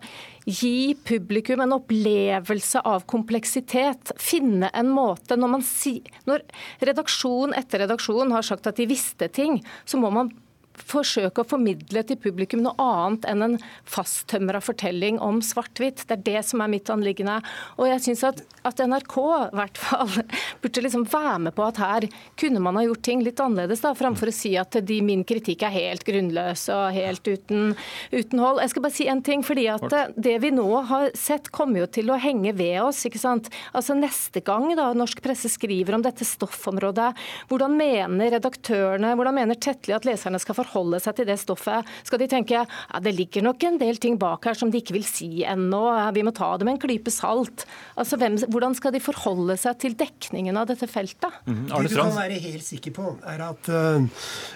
gi publikum en opplevelse av kompleksitet. Finne en måte når, si, når redaksjon etter redaksjon har sagt at de visste ting, så må man forsøke å formidle til publikum noe annet enn en fasttømra fortelling om svart-hvitt. Det er det som er mitt anliggende. Og jeg syns at, at, NRK i hvert fall burde liksom være med på at her kunne man ha gjort ting litt annerledes, da, framfor å si at de, min kritikk er helt grunnløs og helt uten, uten hold. Jeg skal bare si en ting, fordi at det vi nå har sett, kommer jo til å henge ved oss. ikke sant? Altså Neste gang da norsk presse skriver om dette stoffområdet, hvordan mener redaktørene, hvordan mener Tetli at leserne skal forholde forholde seg til det stoffet? Skal de tenke ja, det ligger nok en del ting bak her som de ikke vil si ennå, vi må ta det med en klype salt? Altså, hvem, Hvordan skal de forholde seg til dekningen av dette feltet? Mm, det du kan være helt sikker på, er at øh,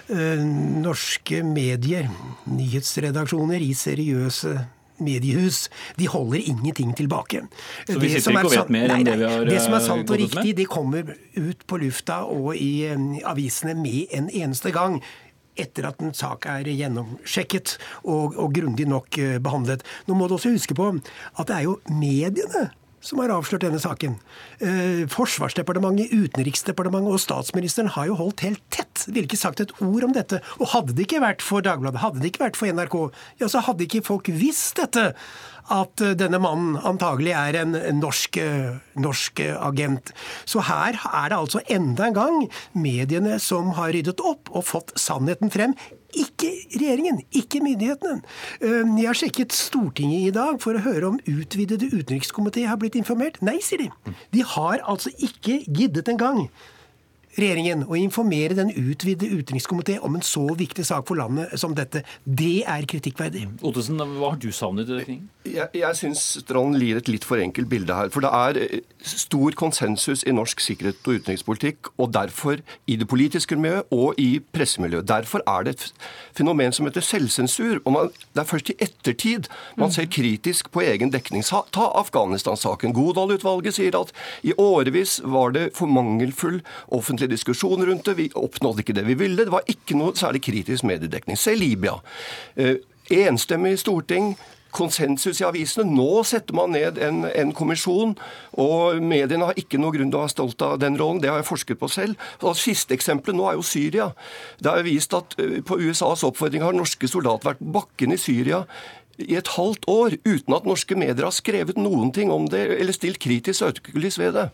øh, norske medier, nyhetsredaksjoner i seriøse mediehus. De holder ingenting tilbake. Så vi sitter ikke og vet mer enn det vi har Det som er sant og riktig, de kommer ut på lufta og i avisene med en eneste gang etter at en sak er gjennomsjekket og, og grundig nok eh, behandlet. Nå må du også huske på at det er jo mediene som har avslørt denne saken. Eh, Forsvarsdepartementet, Utenriksdepartementet og statsministeren har jo holdt helt tett. Ville ikke sagt et ord om dette. Og hadde det ikke vært for Dagbladet, hadde det ikke vært for NRK, ja, så hadde ikke folk visst dette at eh, denne mannen antagelig er en norsk, eh, norsk, agent. Så her er det altså enda en gang mediene som har ryddet opp og fått sannheten frem. Ikke regjeringen, ikke myndighetene. Eh, jeg har sjekket Stortinget i dag for å høre om utvidede utenrikskomité har blitt informert. Nei, sier de. De har altså ikke giddet engang regjeringen å informere den utvidede utenrikskomité om en så viktig sak for landet som dette. Det er kritikkverdig. Ottesen, hva har du savnet i dekningen? Jeg, jeg syns Strand lir et litt for enkelt bilde her. For det er eh, stor konsensus i norsk sikkerhet og utenrikspolitikk, og derfor i det politiske miljøet og i pressemiljøet. Derfor er det et fenomen som heter selvsensur. og man, Det er først i ettertid man ser kritisk på egen dekning. Ta Afghanistan-saken. Godal-utvalget sier at i årevis var det for mangelfull offentlig offentlig diskusjon rundt det. Vi oppnådde ikke det vi ville. Det var ikke noe særlig kritisk mediedekning. Se Libya. Eh, enstemmig storting konsensus i avisene. Nå setter man ned en, en, kommisjon, og mediene har ikke noe grunn til å være stolt av den rollen. Det har jeg forsket på selv. Og siste eksempelet nå er jo Syria. Det er vist at eh, på USAs oppfordring har norske soldater vært bakken i Syria i et halvt år uten at norske medier har skrevet noen ting om det eller stilt kritisk søkelys ved det.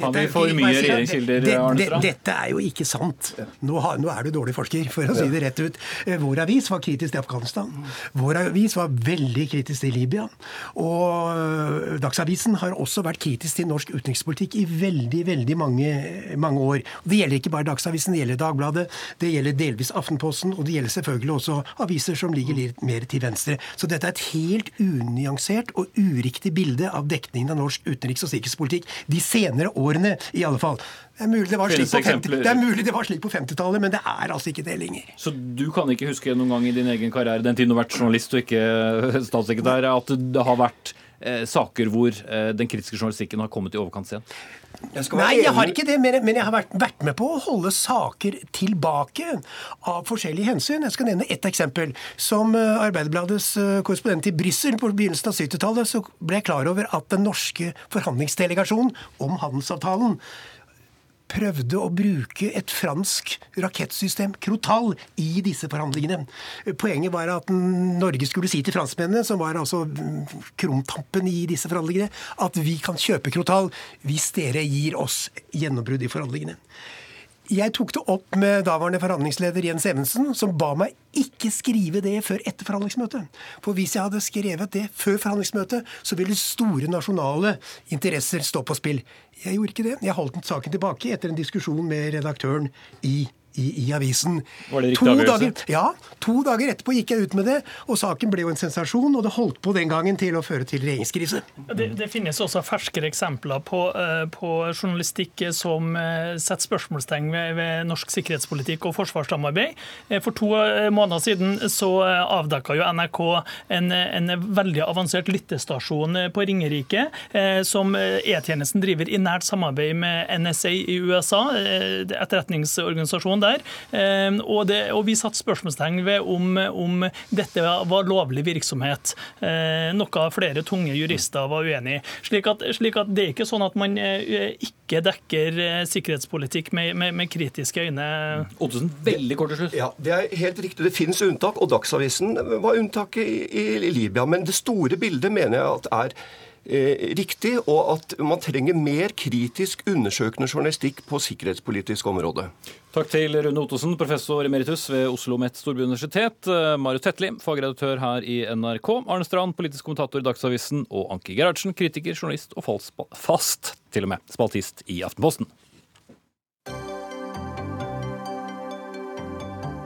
Har vi for mye regjeringskilder, Arne Strand? Dette er jo ikke sant. Nå, har, nå, er du dårlig forsker, for å si det rett ut. Eh, vår avis var kritisk til Afghanistan. Vår avis var veldig kritisk til Libya. Og eh, Dagsavisen har også vært kritisk til norsk utenrikspolitikk i veldig, veldig mange, mange år. Det gjelder ikke bare Dagsavisen, det gjelder Dagbladet, det gjelder delvis Aftenposten, og det gjelder selvfølgelig også aviser som ligger litt mer til venstre. Så dette er et helt unyansert og uriktig bilde av dekningen av norsk utenriks- og sikkerhetspolitikk de senere år årene, i alle fall. Det er mulig det var slik på 50-tallet, 50-tallet, men det er altså ikke det lenger. Så du kan ikke huske noen gang i din egen karriere, den tiden du har vært journalist og ikke statssekretær, at det har vært eh, saker hvor eh, den kritiske journalistikken har kommet i overkant sent? Jeg Nei, jeg har ikke det, men jeg har vært, vært, med på å holde saker tilbake av forskjellige hensyn. Jeg skal nevne ett eksempel. Som eh, Arbeiderbladets eh, korrespondent i Brussel på begynnelsen av 70-tallet, så ble jeg klar over at den norske forhandlingsdelegasjonen om handelsavtalen prøvde å bruke et fransk rakettsystem, Crotal, i disse forhandlingene. Poenget var at Norge skulle si til franskmennene, som var altså krumtampen i disse forhandlingene, at vi kan kjøpe Crotal hvis dere gir oss gjennombrudd i forhandlingene. Jeg tok det opp med daværende forhandlingsleder Jens Evensen, som ba meg ikke skrive det før etter forhandlingsmøtet. For hvis jeg hadde skrevet det før forhandlingsmøtet, så ville store nasjonale interesser stå på spill. Jeg gjorde ikke det. Jeg holdt saken tilbake etter en diskusjon med redaktøren i i, i avisen. Var det riktig to dager, ja. To dager etterpå gikk jeg ut med det, og saken ble jo en sensasjon. Og det holdt på den gangen til å føre til regjeringskrise. Det, det finnes også ferskere eksempler på, uh, på journalistikk som uh, setter spørsmålstegn ved, ved, norsk sikkerhetspolitikk og forsvarssamarbeid. Uh, for to måneder siden så avdekka jo NRK en, en, veldig avansert lyttestasjon på Ringerike, som E-tjenesten driver i nært samarbeid med NSA i USA, etterretningsorganisasjonen der. Ehm, og, det, og vi satte spørsmålstegn ved om, om, dette var lovlig virksomhet. Ehm, noe flere tunge jurister var uenig i. Slik, slik at, det er ikke sånn at man eh, ikke dekker eh, sikkerhetspolitikk med, med, med kritiske øyne. Ottesen, veldig kort til slutt. Ja, Det er helt riktig. Det finnes unntak, og Dagsavisen var unntaket i, i Libya. Men det store bildet mener jeg at er riktig, og at man trenger mer kritisk undersøkende journalistikk på sikkerhetspolitisk område. Takk til Rune Ottosen, professor emeritus ved Oslo Met Storby universitet, Mario Tetli, fagredaktør her i NRK. Arne Strand, politisk kommentator i Dagsavisen. Og Anki Gerhardsen, kritiker, journalist og fast, til og med, spaltist i Aftenposten.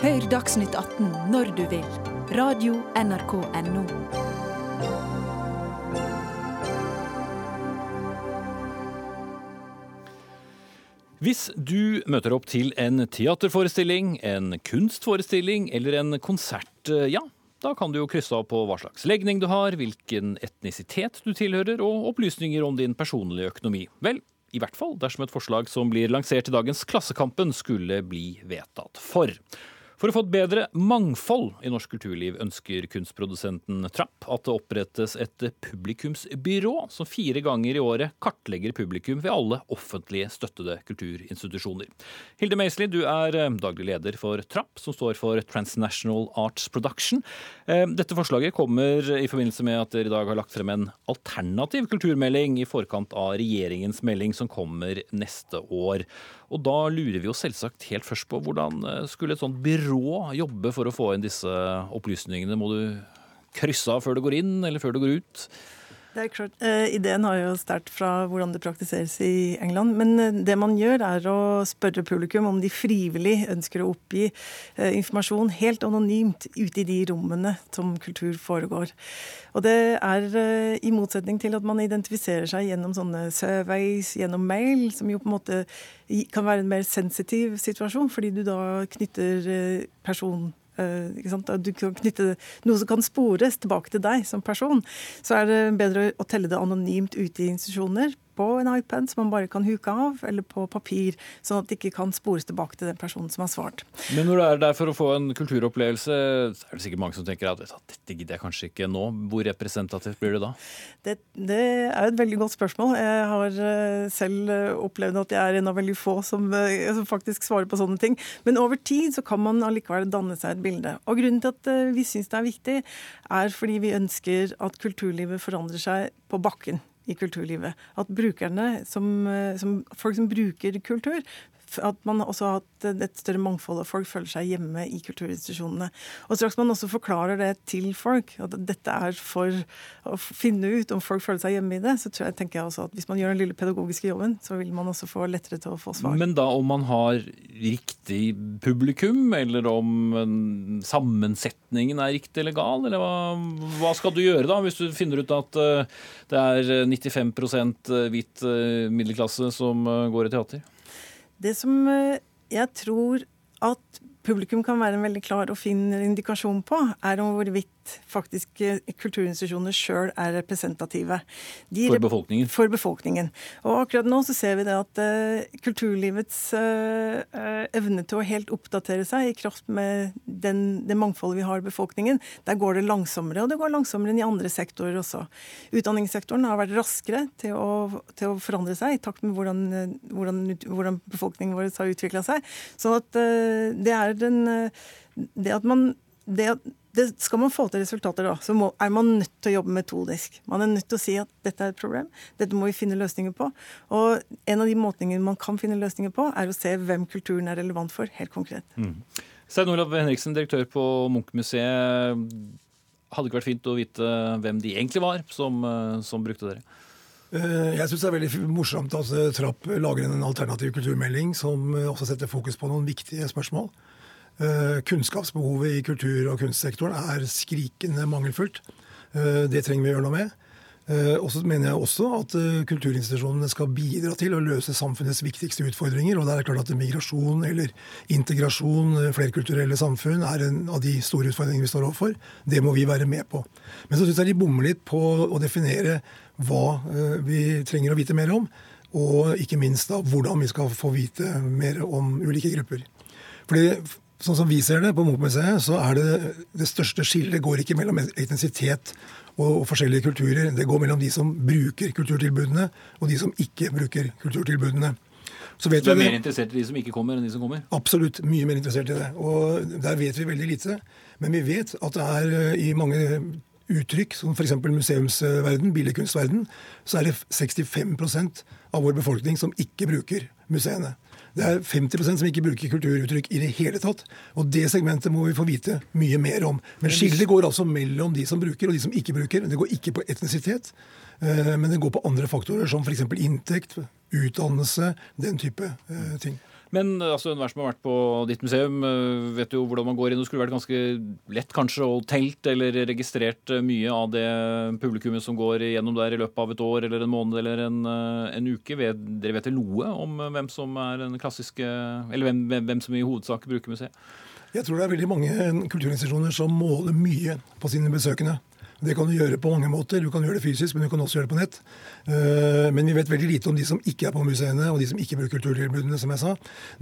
Hør Dagsnytt 18 når du vil. Radio NRK Radio.nrk.no. Hvis du møter opp til en teaterforestilling, en kunstforestilling eller en konsert, eh, ja, da kan du jo krysse av på hva slags legning du har, hvilken etnisitet du tilhører, og opplysninger om din personlige økonomi. Vel, i hvert fall dersom et forslag som blir lansert i dagens Klassekampen skulle bli vedtatt. For for å få et bedre mangfold i norsk kulturliv ønsker kunstprodusenten Trapp at det opprettes et publikumsbyrå som fire ganger i året kartlegger publikum ved alle offentlige støttede kulturinstitusjoner. Hilde Maisley, du er eh, daglig leder for Trapp, som står for Transnational Arts Production. Eh, dette forslaget kommer i forbindelse med at dere i dag har lagt frem en alternativ kulturmelding i forkant av regjeringens melding som kommer neste år. Og da lurer vi jo selvsagt helt først på hvordan eh, skulle et sånt byrå jobbe for å få inn disse opplysningene? Må du krysse av før du går inn, eller før du går ut? Det er klart, eh, Ideen har jo sterkt fra hvordan det praktiseres i England. Men eh, det man gjør, er å spørre publikum om de frivillig ønsker å oppgi eh, informasjon helt anonymt ute i de rommene som kultur foregår. Og det er i motsetning til at man identifiserer seg gjennom sånne surveys, gjennom mail, som jo på en måte kan være en mer sensitiv situasjon, fordi du da knytter person du kan knytte noe som kan spores tilbake til deg som person. Så er det bedre å telle det anonymt ute i institusjoner på en iPad som man bare kan huke av, eller på papir, sånn at det ikke kan spores tilbake til den personen som har svart. Men når du er der for å få en kulturopplevelse, så er det sikkert mange som tenker at dette gidder jeg kanskje ikke nå. Hvor representativt blir det da? Det, det er et veldig godt spørsmål. Jeg har eh, selv eh, opplevd at jeg er en av veldig få som, eh, som faktisk svarer på sånne ting. Men over tid så kan man allikevel danne seg et bilde. Og grunnen til at vi syns det er viktig, er fordi vi ønsker at kulturlivet forandrer seg på bakken i kulturlivet. At brukerne, som, eh, som folk som bruker kultur, at man også har hatt et større mangfold, av folk føler seg hjemme i kulturinstitusjonene. Og straks man også forklarer det til folk, at dette er for å finne ut om folk føler seg hjemme i det, så tror jeg, tenker jeg også at hvis man gjør den lille pedagogiske jobben, så vil man også få lettere til å få svar. Men da om man har riktig publikum, eller om sammensetningen er riktig eller gal, eller hva, hva skal du gjøre da, hvis du finner ut at eh, det er 95 hvit eh, middelklasse som eh, går i teater? Det som eh, jeg tror at publikum kan være en veldig klar og fin indikasjon på, er om hvorvidt faktisk eh, kulturinstitusjoner sjøl er representative. De for befolkningen? For befolkningen. Og akkurat nå så ser vi det at uh, kulturlivets uh, evne til å helt oppdatere seg i kraft med den, det mangfoldet vi har i befolkningen, der går det langsommere. Og det går langsommere enn i andre sektorer også. Utdanningssektoren har vært raskere til å, til å forandre seg i takt med hvordan, hvordan, hvordan befolkningen vår har utvikla seg. Så at uh, det er den det at man det, det, skal man få til resultater, da, så må, er man nødt til å jobbe metodisk. Man er nødt til å si at dette er et problem, dette må vi finne løsninger på. Og en av de måtene man kan finne løsninger på, er å se hvem kulturen er relevant for, helt konkret. Mm. Stein Olav Henriksen, direktør på Munchmuseet. Hadde ikke vært fint å vite hvem de egentlig var som, som brukte dere? Eh, jeg syns det er veldig morsomt at Trapp lager en alternativ kulturmelding som også setter fokus på noen viktige spørsmål. Eh, kunnskapsbehovet i kultur- og kunstsektoren er skrikende mangelfullt. Eh, det trenger vi å gjøre noe med. Eh, og så mener jeg også at kulturinstitusjonene skal bidra til å løse samfunnets viktigste utfordringer. Og det er klart at migrasjon eller integrasjon, flerkulturelle samfunn, er en av de store utfordringene vi står overfor. Det må vi være med på. Men så syns jeg de bommer litt på å definere hva vi trenger å vite mer om. Og ikke minst da hvordan vi skal få vite mer om ulike grupper. Fordi Sånn som vi ser det på Munch-museet, så er det det største skillet går ikke mellom etnisitet og, og, forskjellige kulturer. Det går mellom de som bruker kulturtilbudene, og de som ikke bruker kulturtilbudene. Så vet du er mer interessert i de som ikke kommer, enn de som kommer? Absolutt. Mye mer interessert i det. Og der vet vi veldig lite. Men vi vet at det er eh, i mange uttrykk, som f.eks. museumsverden, billedkunstverden, så er det 65% av vår befolkning som ikke bruker museene. Det er 50% som ikke bruker kulturuttrykk i det hele tatt. Og det segmentet må vi få vite mye mer om. Men skillet går altså mellom de som bruker og de som ikke bruker. Det går ikke på etnisitet, eh, men det går på andre faktorer som f.eks. inntekt, utdannelse, den type eh, ting. Men altså, enhver som har vært på ditt museum, eh, vet jo hvordan man går inn. Det skulle vært ganske lett kanskje å telt eller registrert eh, mye av det publikummet som går gjennom der i løpet av et år eller en måned eller en, eh, en uke. Dere vet noe om hvem som er den klassiske Eller hvem, hvem som i hovedsak bruker museet? Jeg tror det er veldig mange kulturinstitusjoner som måler mye på sine besøkende. Det kan du gjøre på mange måter. Du kan gjøre det fysisk, men du kan også gjøre det på nett. Eh, men vi vet veldig lite om de som ikke er på museene, og de som ikke bruker kulturtilbudene, som jeg sa.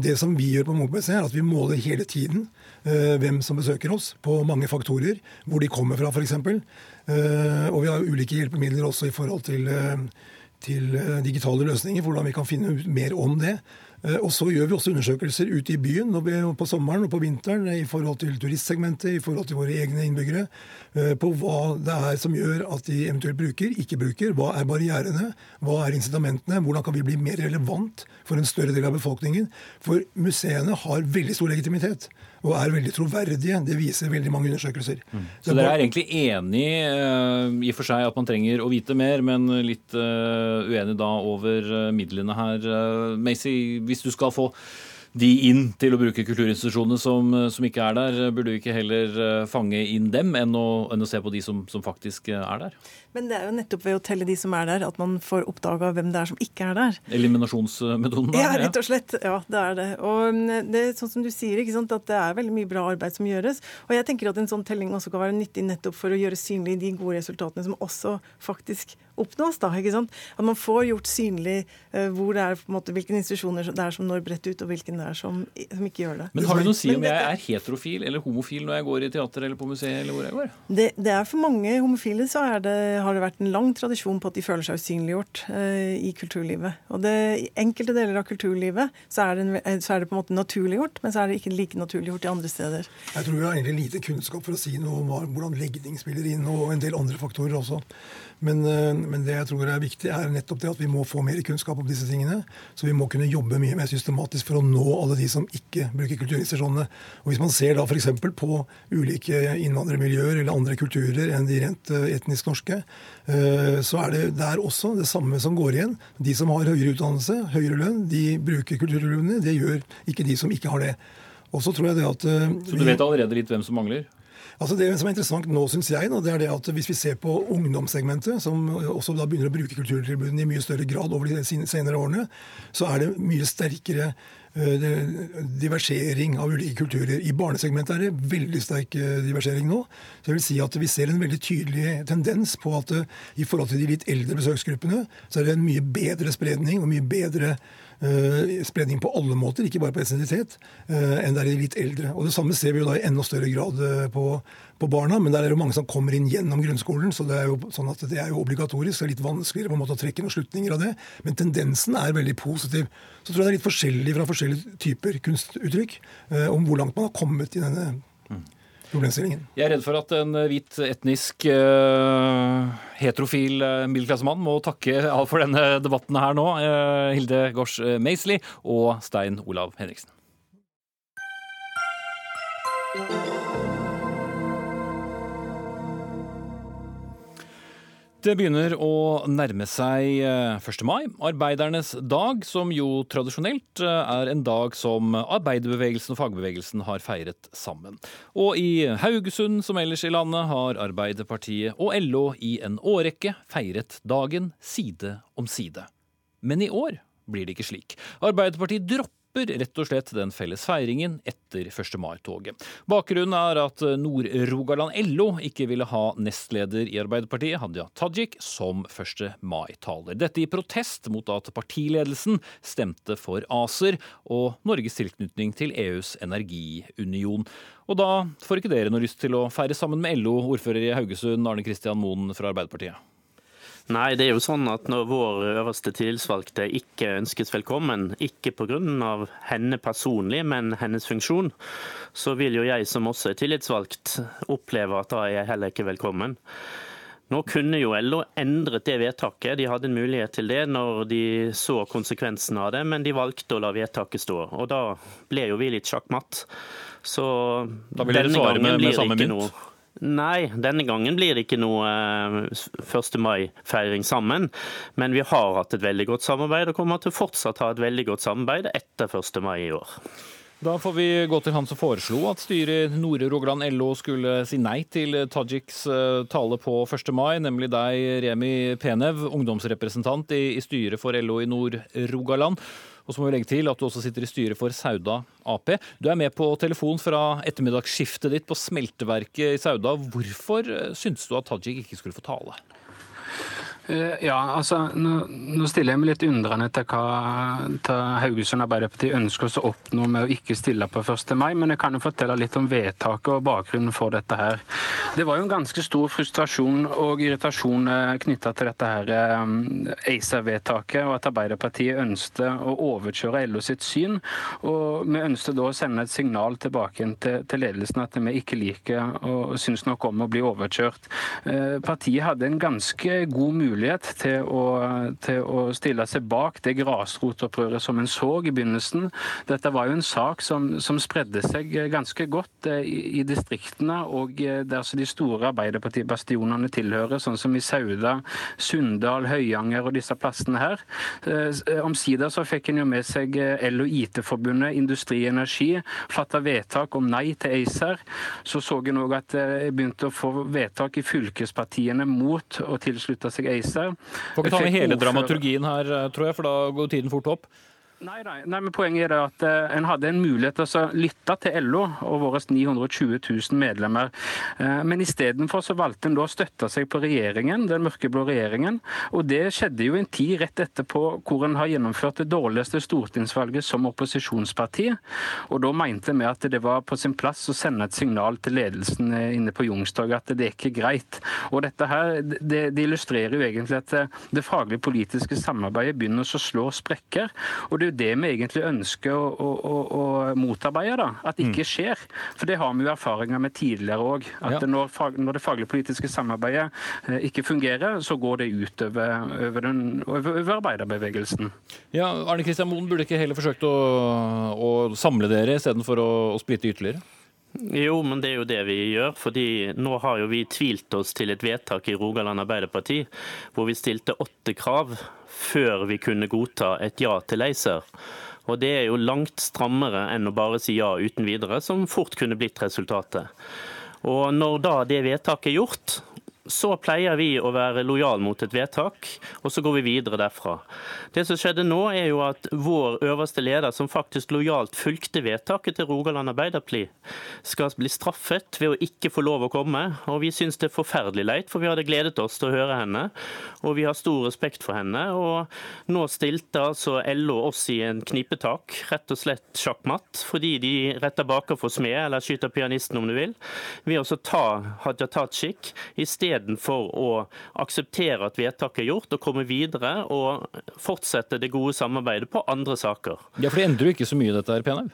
Det som vi gjør på Munchmuseet, er at vi måler hele tiden eh, hvem som besøker oss, på mange faktorer. Hvor de kommer fra, f.eks. Eh, og vi har ulike hjelpemidler også i forhold til, til digitale løsninger, hvordan vi kan finne ut mer om det. Eh, og så gjør vi også undersøkelser ute i byen på sommeren og på vinteren i forhold til turistsegmentet, i forhold til våre egne innbyggere, eh, på hva det er som gjør at de eventuelt bruker, ikke bruker. Hva er barrierene, hva er incitamentene, hvordan kan vi bli mer relevant for en større del av befolkningen. For museene har veldig stor legitimitet og er veldig troverdige. Det viser veldig mange undersøkelser. Mm. Så dere er egentlig enig uh, i og for seg at man trenger å vite mer, men litt uenig da over midlene her. Macy, hvis du skal få de inn til å bruke kulturinstitusjonene som, som, ikke er der, burde du ikke heller fange inn dem enn å, enn å se på de som, som faktisk er der? Men det er jo nettopp ved å telle de som er der, at man får oppdaga hvem det er som ikke er der. Eliminasjonsmetoden? Ja, rett og slett. Ja, det er det. Og mm, det er sånn som du sier, ikke sant, at det er veldig mye bra arbeid som gjøres. Og jeg tenker at en sånn telling også kan være nyttig nettopp for å gjøre synlig de gode resultatene som også faktisk oppnås. da, ikke sant? At man får gjort synlig uh, hvor det er, på en måte, hvilke institusjoner det er som når bredt ut, og hvilke det er som, som, ikke gjør det. Men har du noe å si om jeg er heterofil eller homofil når jeg går i teater eller på museet eller hvor jeg går? Det, det er For mange homofile så er det har det vært en lang tradisjon på at de føler seg usynliggjort uh, i kulturlivet. Og det, I enkelte deler av kulturlivet så er, det, eh, så er, det, på en måte naturliggjort, men så er det ikke like naturliggjort i andre steder. Jeg tror vi har egentlig lite kunnskap for å si noe om hvordan legning spiller inn, og en del andre faktorer også. Men, eh, men, det jeg tror er viktig, er nettopp det at vi må få mer kunnskap om disse tingene. Så vi må kunne jobbe mye mer systematisk for å nå alle de som ikke bruker kulturinstitusjonene. Og Hvis man ser da f.eks. på ulike innvandrermiljøer eller andre kulturer enn de rent eh, etnisk norske, eh, så er det der også det samme som går igjen. De som har høyere utdannelse, høyere lønn, de bruker kulturlønnene. Det gjør ikke de som ikke har det. Og Så tror jeg det at... Så du vet allerede litt hvem som mangler? Altså Det som er interessant nå, syns jeg, det er det at hvis vi ser på ungdomssegmentet, som også da begynner å bruke kulturtilbudene i mye større grad over de senere årene, så er det mye sterkere eh, diversering av ulike kulturer. I barnesegmentet er det veldig sterk eh, diversering nå. Så jeg vil si at Vi ser en veldig tydelig tendens på at eh, i forhold til de litt eldre besøksgruppene, så er det en mye bedre spredning og mye bedre spredning på alle måter, ikke bare på etnisitet, uh, enn det er i litt eldre. Og Det samme ser vi jo da i enda større grad uh, på, på, barna, men der er det jo mange som kommer inn gjennom grunnskolen, så det er jo sånn at det er jo obligatorisk. Er litt vanskeligere på en måte å trekke noen slutninger av det, men tendensen er veldig positiv. Så tror jeg det er litt forskjellig fra forskjellige typer kunstuttrykk om hvor langt man har kommet i denne mm problemstillingen. Jeg er redd for at en hvit, etnisk, uh, heterofil uh, middelklassemann må takke av for denne debatten her nå. Uh, Hilde Gors Maisley og Stein Olav Henriksen. Det begynner å nærme seg 1. Eh, mai, arbeidernes dag, som jo tradisjonelt eh, er en dag som arbeiderbevegelsen og fagbevegelsen har feiret sammen. Og i Haugesund, som ellers i landet, har Arbeiderpartiet og LO i en årrekke feiret dagen side om side. Men i år blir det ikke slik. Arbeiderpartiet dropper stopper rett og slett den felles feiringen etter 1. mai-toget. Bakgrunnen er at Nord-Rogaland LO ikke ville ha nestleder i Arbeiderpartiet, Hadia Tajik, som 1. mai-taler. Dette i protest mot at partiledelsen stemte for ACER og Norges tilknytning til EUs energiunion. Og da får ikke dere noe lyst til å feire sammen med LO, ordfører i Haugesund, Arne Kristian Moen fra Arbeiderpartiet? Nei, det er jo sånn at når vår øverste tillitsvalgte ikke ønskes velkommen, ikke pga. henne personlig, men hennes funksjon, så vil jo jeg som også er tillitsvalgt oppleve at da er jeg heller ikke velkommen. Nå kunne jo LO endret det vedtaket, de hadde en mulighet til det når de så konsekvensene av det, men de valgte å la vedtaket stå. Og da ble jo vi litt sjakkmatt. Så denne gangen blir med samme mynt? Noe Nei, denne gangen blir det ikke noe 1. Eh, mai-feiring sammen. Men vi har hatt et veldig godt samarbeid og kommer til å fortsatt ha et veldig godt samarbeid etter 1. mai i år. Da får vi gå til han som foreslo at styret i Nord-Rogaland LO skulle si nei til Tajiks eh, tale på 1. mai, nemlig deg, Remi Penev, ungdomsrepresentant i styret for LO i Nord-Rogaland. Og så må vi legge til at du også sitter i styret for Sauda Ap. Du er med på telefon fra ettermiddagsskiftet ditt på smelteverket i Sauda. Hvorfor eh, syntes du at Tajik ikke skulle få tale? Eh, ja, altså, nå, nå, stiller jeg meg litt undrende til hva til Haugesund Arbeiderparti ønsker å oppnå med å ikke stille på 1. mai, men jeg kan jo fortelle litt om vedtaket og bakgrunnen for dette her. Det var jo en ganske stor frustrasjon og irritasjon eh, knytta til dette her eh, ACER-vedtaket, og at Arbeiderpartiet ønsket å overkjøre LO sitt syn. Og vi ønsket da å sende et signal tilbake til, til ledelsen at vi ikke liker og syns noe om å bli overkjørt. Partiet hadde en ganske god mulighet mulighet til å, til å stille seg bak det grasrotopprøret som en så i begynnelsen. Dette var jo en sak som, som spredde seg ganske godt eh, i, i distriktene, og eh, der de store Arbeiderpartibastionene tilhører, sånn som i Sauda, Sunndal, Høyanger og disse plassene her. Eh, omsider så fikk en jo med seg El- og IT-forbundet, Industri Energi, fatta vedtak om nei til ACER. Så så en òg at en begynte å få vedtak i fylkespartiene mot å tilslutte seg ACER viser. Får ikke ta med hele dramaturgien her, tror jeg, for da går tiden fort opp. Nei, nei, nei, men Poenget er at uh, en hadde en mulighet til å lytte til LO og våre 920 000 medlemmer. Uh, men istedenfor så valgte en da å støtte seg på regjeringen, den mørkeblå regjeringen. Og det skjedde jo en tid rett etterpå hvor en har gjennomført det dårligste stortingsvalget som opposisjonsparti. Og da mente vi at det var på sin plass å sende et signal til ledelsen eh, inne på Youngstorget at det er ikke greit. Og dette her, det, det illustrerer jo egentlig at det faglige politiske samarbeidet begynner å slå sprekker. og det er jo det vi egentlig ønsker å, å, å motarbeide. da, At det ikke mm. skjer. For det har vi jo erfaringer med tidligere òg. At ja. når, når, det faglige politiske samarbeidet eh, ikke fungerer, så går det ut over, over, den, over, over arbeiderbevegelsen. Ja, Arne Kristian Moen burde ikke heller forsøkt å, å samle dere istedenfor å, å splitte ytterligere? Jo, men det er jo det vi gjør. fordi nå har jo vi tvilt oss til et vedtak i Rogaland Arbeiderparti hvor vi stilte åtte krav før vi kunne godta et ja til ACER. Og det er jo langt strammere enn å bare si ja uten videre, som fort kunne blitt resultatet. Og når da det vedtaket er gjort, så pleier vi å være lojal mot et vedtak, og så går vi videre derfra. Det som skjedde nå, er jo at vår øverste leder, som faktisk lojalt fulgte vedtaket til Rogaland Arbeiderparti, skal bli straffet ved å ikke få lov å komme. Og vi syns det er forferdelig leit, for vi hadde gledet oss til å høre henne. Og vi har stor respekt for henne. Og nå stilte altså LO oss i en knipetak, rett og slett sjakkmatt, fordi de retter baker for smed, eller skyter pianisten om du vil, ved å ta Hadia Tajik i stedet istedenfor å akseptere at vedtaket er gjort, og komme videre og fortsette det gode samarbeidet på andre saker. Ja, For det endrer jo ikke så mye, dette her, Penhaug?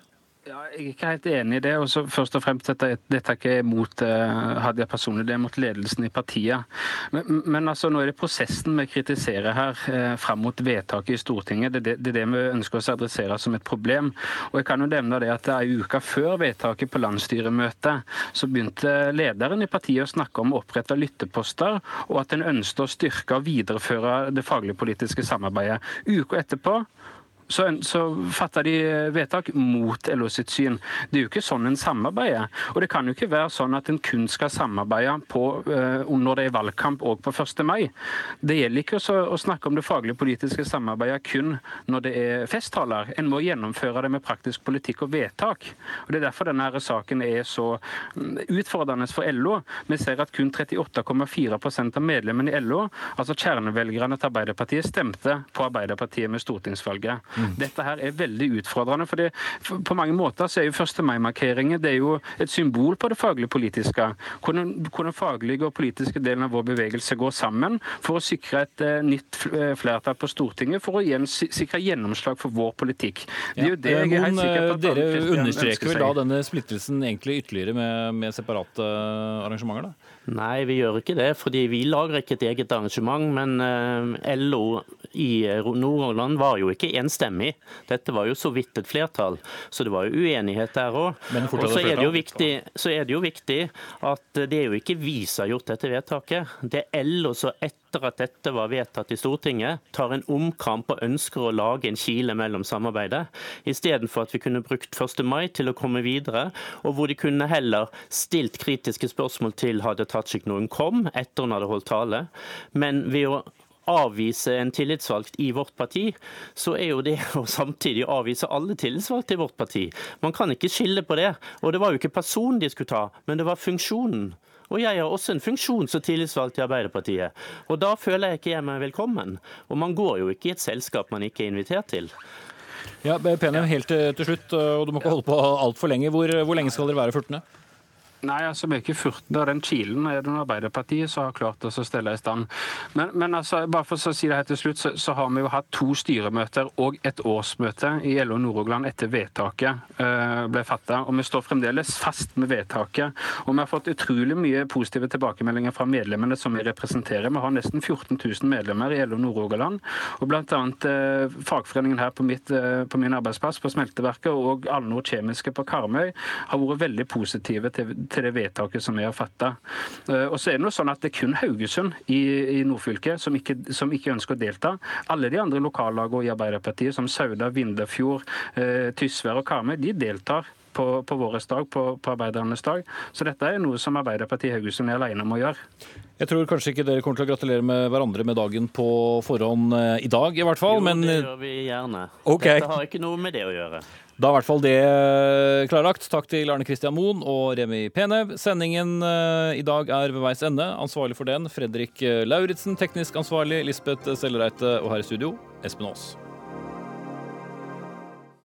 Ja, jeg er ikke helt enig i det. Også først og fremst Dette, dette er ikke mot uh, Hadia personlig, det er mot ledelsen i partiet. Men, men altså, nå er det prosessen vi kritiserer her, uh, fram mot vedtaket i Stortinget. Det, det, det, er det vi ønsker å adressere som et problem. Og jeg kan jo nevne det at En uke før vedtaket på landsstyremøtet, så begynte lederen i partiet å snakke om å opprette lytteposter, og at en ønsket å styrke og videreføre det faglig politiske samarbeidet. Uka etterpå så, så fatter de vedtak mot LO sitt syn. Det er jo ikke sånn en samarbeider. Og det kan jo ikke være sånn at en kun skal samarbeide på, uh, når det er valgkamp og på 1. mai. Det gjelder ikke å snakke om det faglige politiske samarbeidet kun når det er festtaler. En må gjennomføre det med praktisk politikk og vedtak. Og Det er derfor denne saken er så mm, utfordrende for LO. Vi ser at kun 38,4% av medlemmene i LO, altså kjernevelgerne til Arbeiderpartiet, stemte på Arbeiderpartiet med stortingsvalget. Mm. Dette her er veldig utfordrende. for, det, På mange måter så er jo 1. mai-markeringen det er jo et symbol på det faglige politiske. Hvor den, den, faglige og politiske delen av vår bevegelse går sammen for å sikre et uh, nytt eh, flertall på Stortinget, for å igjen sikre gjennomslag for vår politikk. Det er jo det jeg er helt sikker på at Dere understreker vel da denne splittelsen egentlig ytterligere med, med separate arrangementer? da? Nei, vi gjør ikke det. fordi vi lager ikke et eget arrangement. Men eh, LO i Nord-Norge var jo ikke enstemmig. Dette var jo så vidt et flertall, så det var jo uenighet der òg. Og så er, viktig, så er det jo viktig at det er jo ikke vi som har gjort dette vedtaket. Det er LO som etter at dette var vedtatt i Stortinget, tar en omkamp og ønsker å lage en kile mellom samarbeidet. Istedenfor at vi kunne brukt 1. mai til å komme videre, og hvor de kunne heller stilt kritiske spørsmål til Hadia Tajik når hun kom, etter hun hadde holdt tale. Men ved å avvise en tillitsvalgt i vårt parti, så er jo det å samtidig avvise alle tillitsvalgte i vårt parti. Man kan ikke skille på det. Og det var jo ikke personen de skulle ta, men det var funksjonen. Og jeg har også en funksjon som tillitsvalgt i Arbeiderpartiet. Og da føler jeg ikke jeg meg velkommen. Og man går jo ikke i et selskap man ikke er invitert til. Ja, Penem, helt til slutt, og du må ikke holde på altfor lenge. Hvor, hvor lenge skal dere være furtne? Nei, altså vi er ikke furten. Den kilen er det Arbeiderpartiet som har klart oss å stelle i stand. Men, men altså, bare for å si det her til slutt, så, så, har vi jo hatt to styremøter og et årsmøte i LO Nord-Rogaland etter vedtaket øh, ble fatta. Og vi står fremdeles fast med vedtaket. Og vi har fått utrolig mye positive tilbakemeldinger fra medlemmene som vi representerer. Vi har nesten 14 000 medlemmer i LO Nord-Rogaland. Og bl.a. Øh, fagforeningen her på, mitt, øh, på, min arbeidsplass på smelteverket og Alnor Kjemiske på Karmøy har vært veldig positive til til det vedtaket som vi har fatta. Eh, og så er Det noe sånn at det er kun Haugesund i, i nordfylket som ikke, som ikke, ønsker å delta. Alle de andre lokallagene i Arbeiderpartiet, som Sauda, Vindafjord, eh, Tysvær og Karmøy, de deltar på, på våres dag, på, på arbeidernes dag. Så dette er noe som Arbeiderpartiet i Haugesund er alene om å gjøre. Jeg tror kanskje ikke dere kommer til å gratulere med hverandre med dagen på forhånd eh, i dag, i hvert fall. Jo, men... det gjør vi gjerne. Okay. Dette har ikke noe med det å gjøre. Da er i hvert fall det eh, klarlagt. Takk til Arne Christian Moen og Remi Penev. Sendingen uh, i dag er ved veis ende. Ansvarlig for den Fredrik Lauritzen. Teknisk ansvarlig Lisbeth Sellereite. Og her i studio Espen Aas.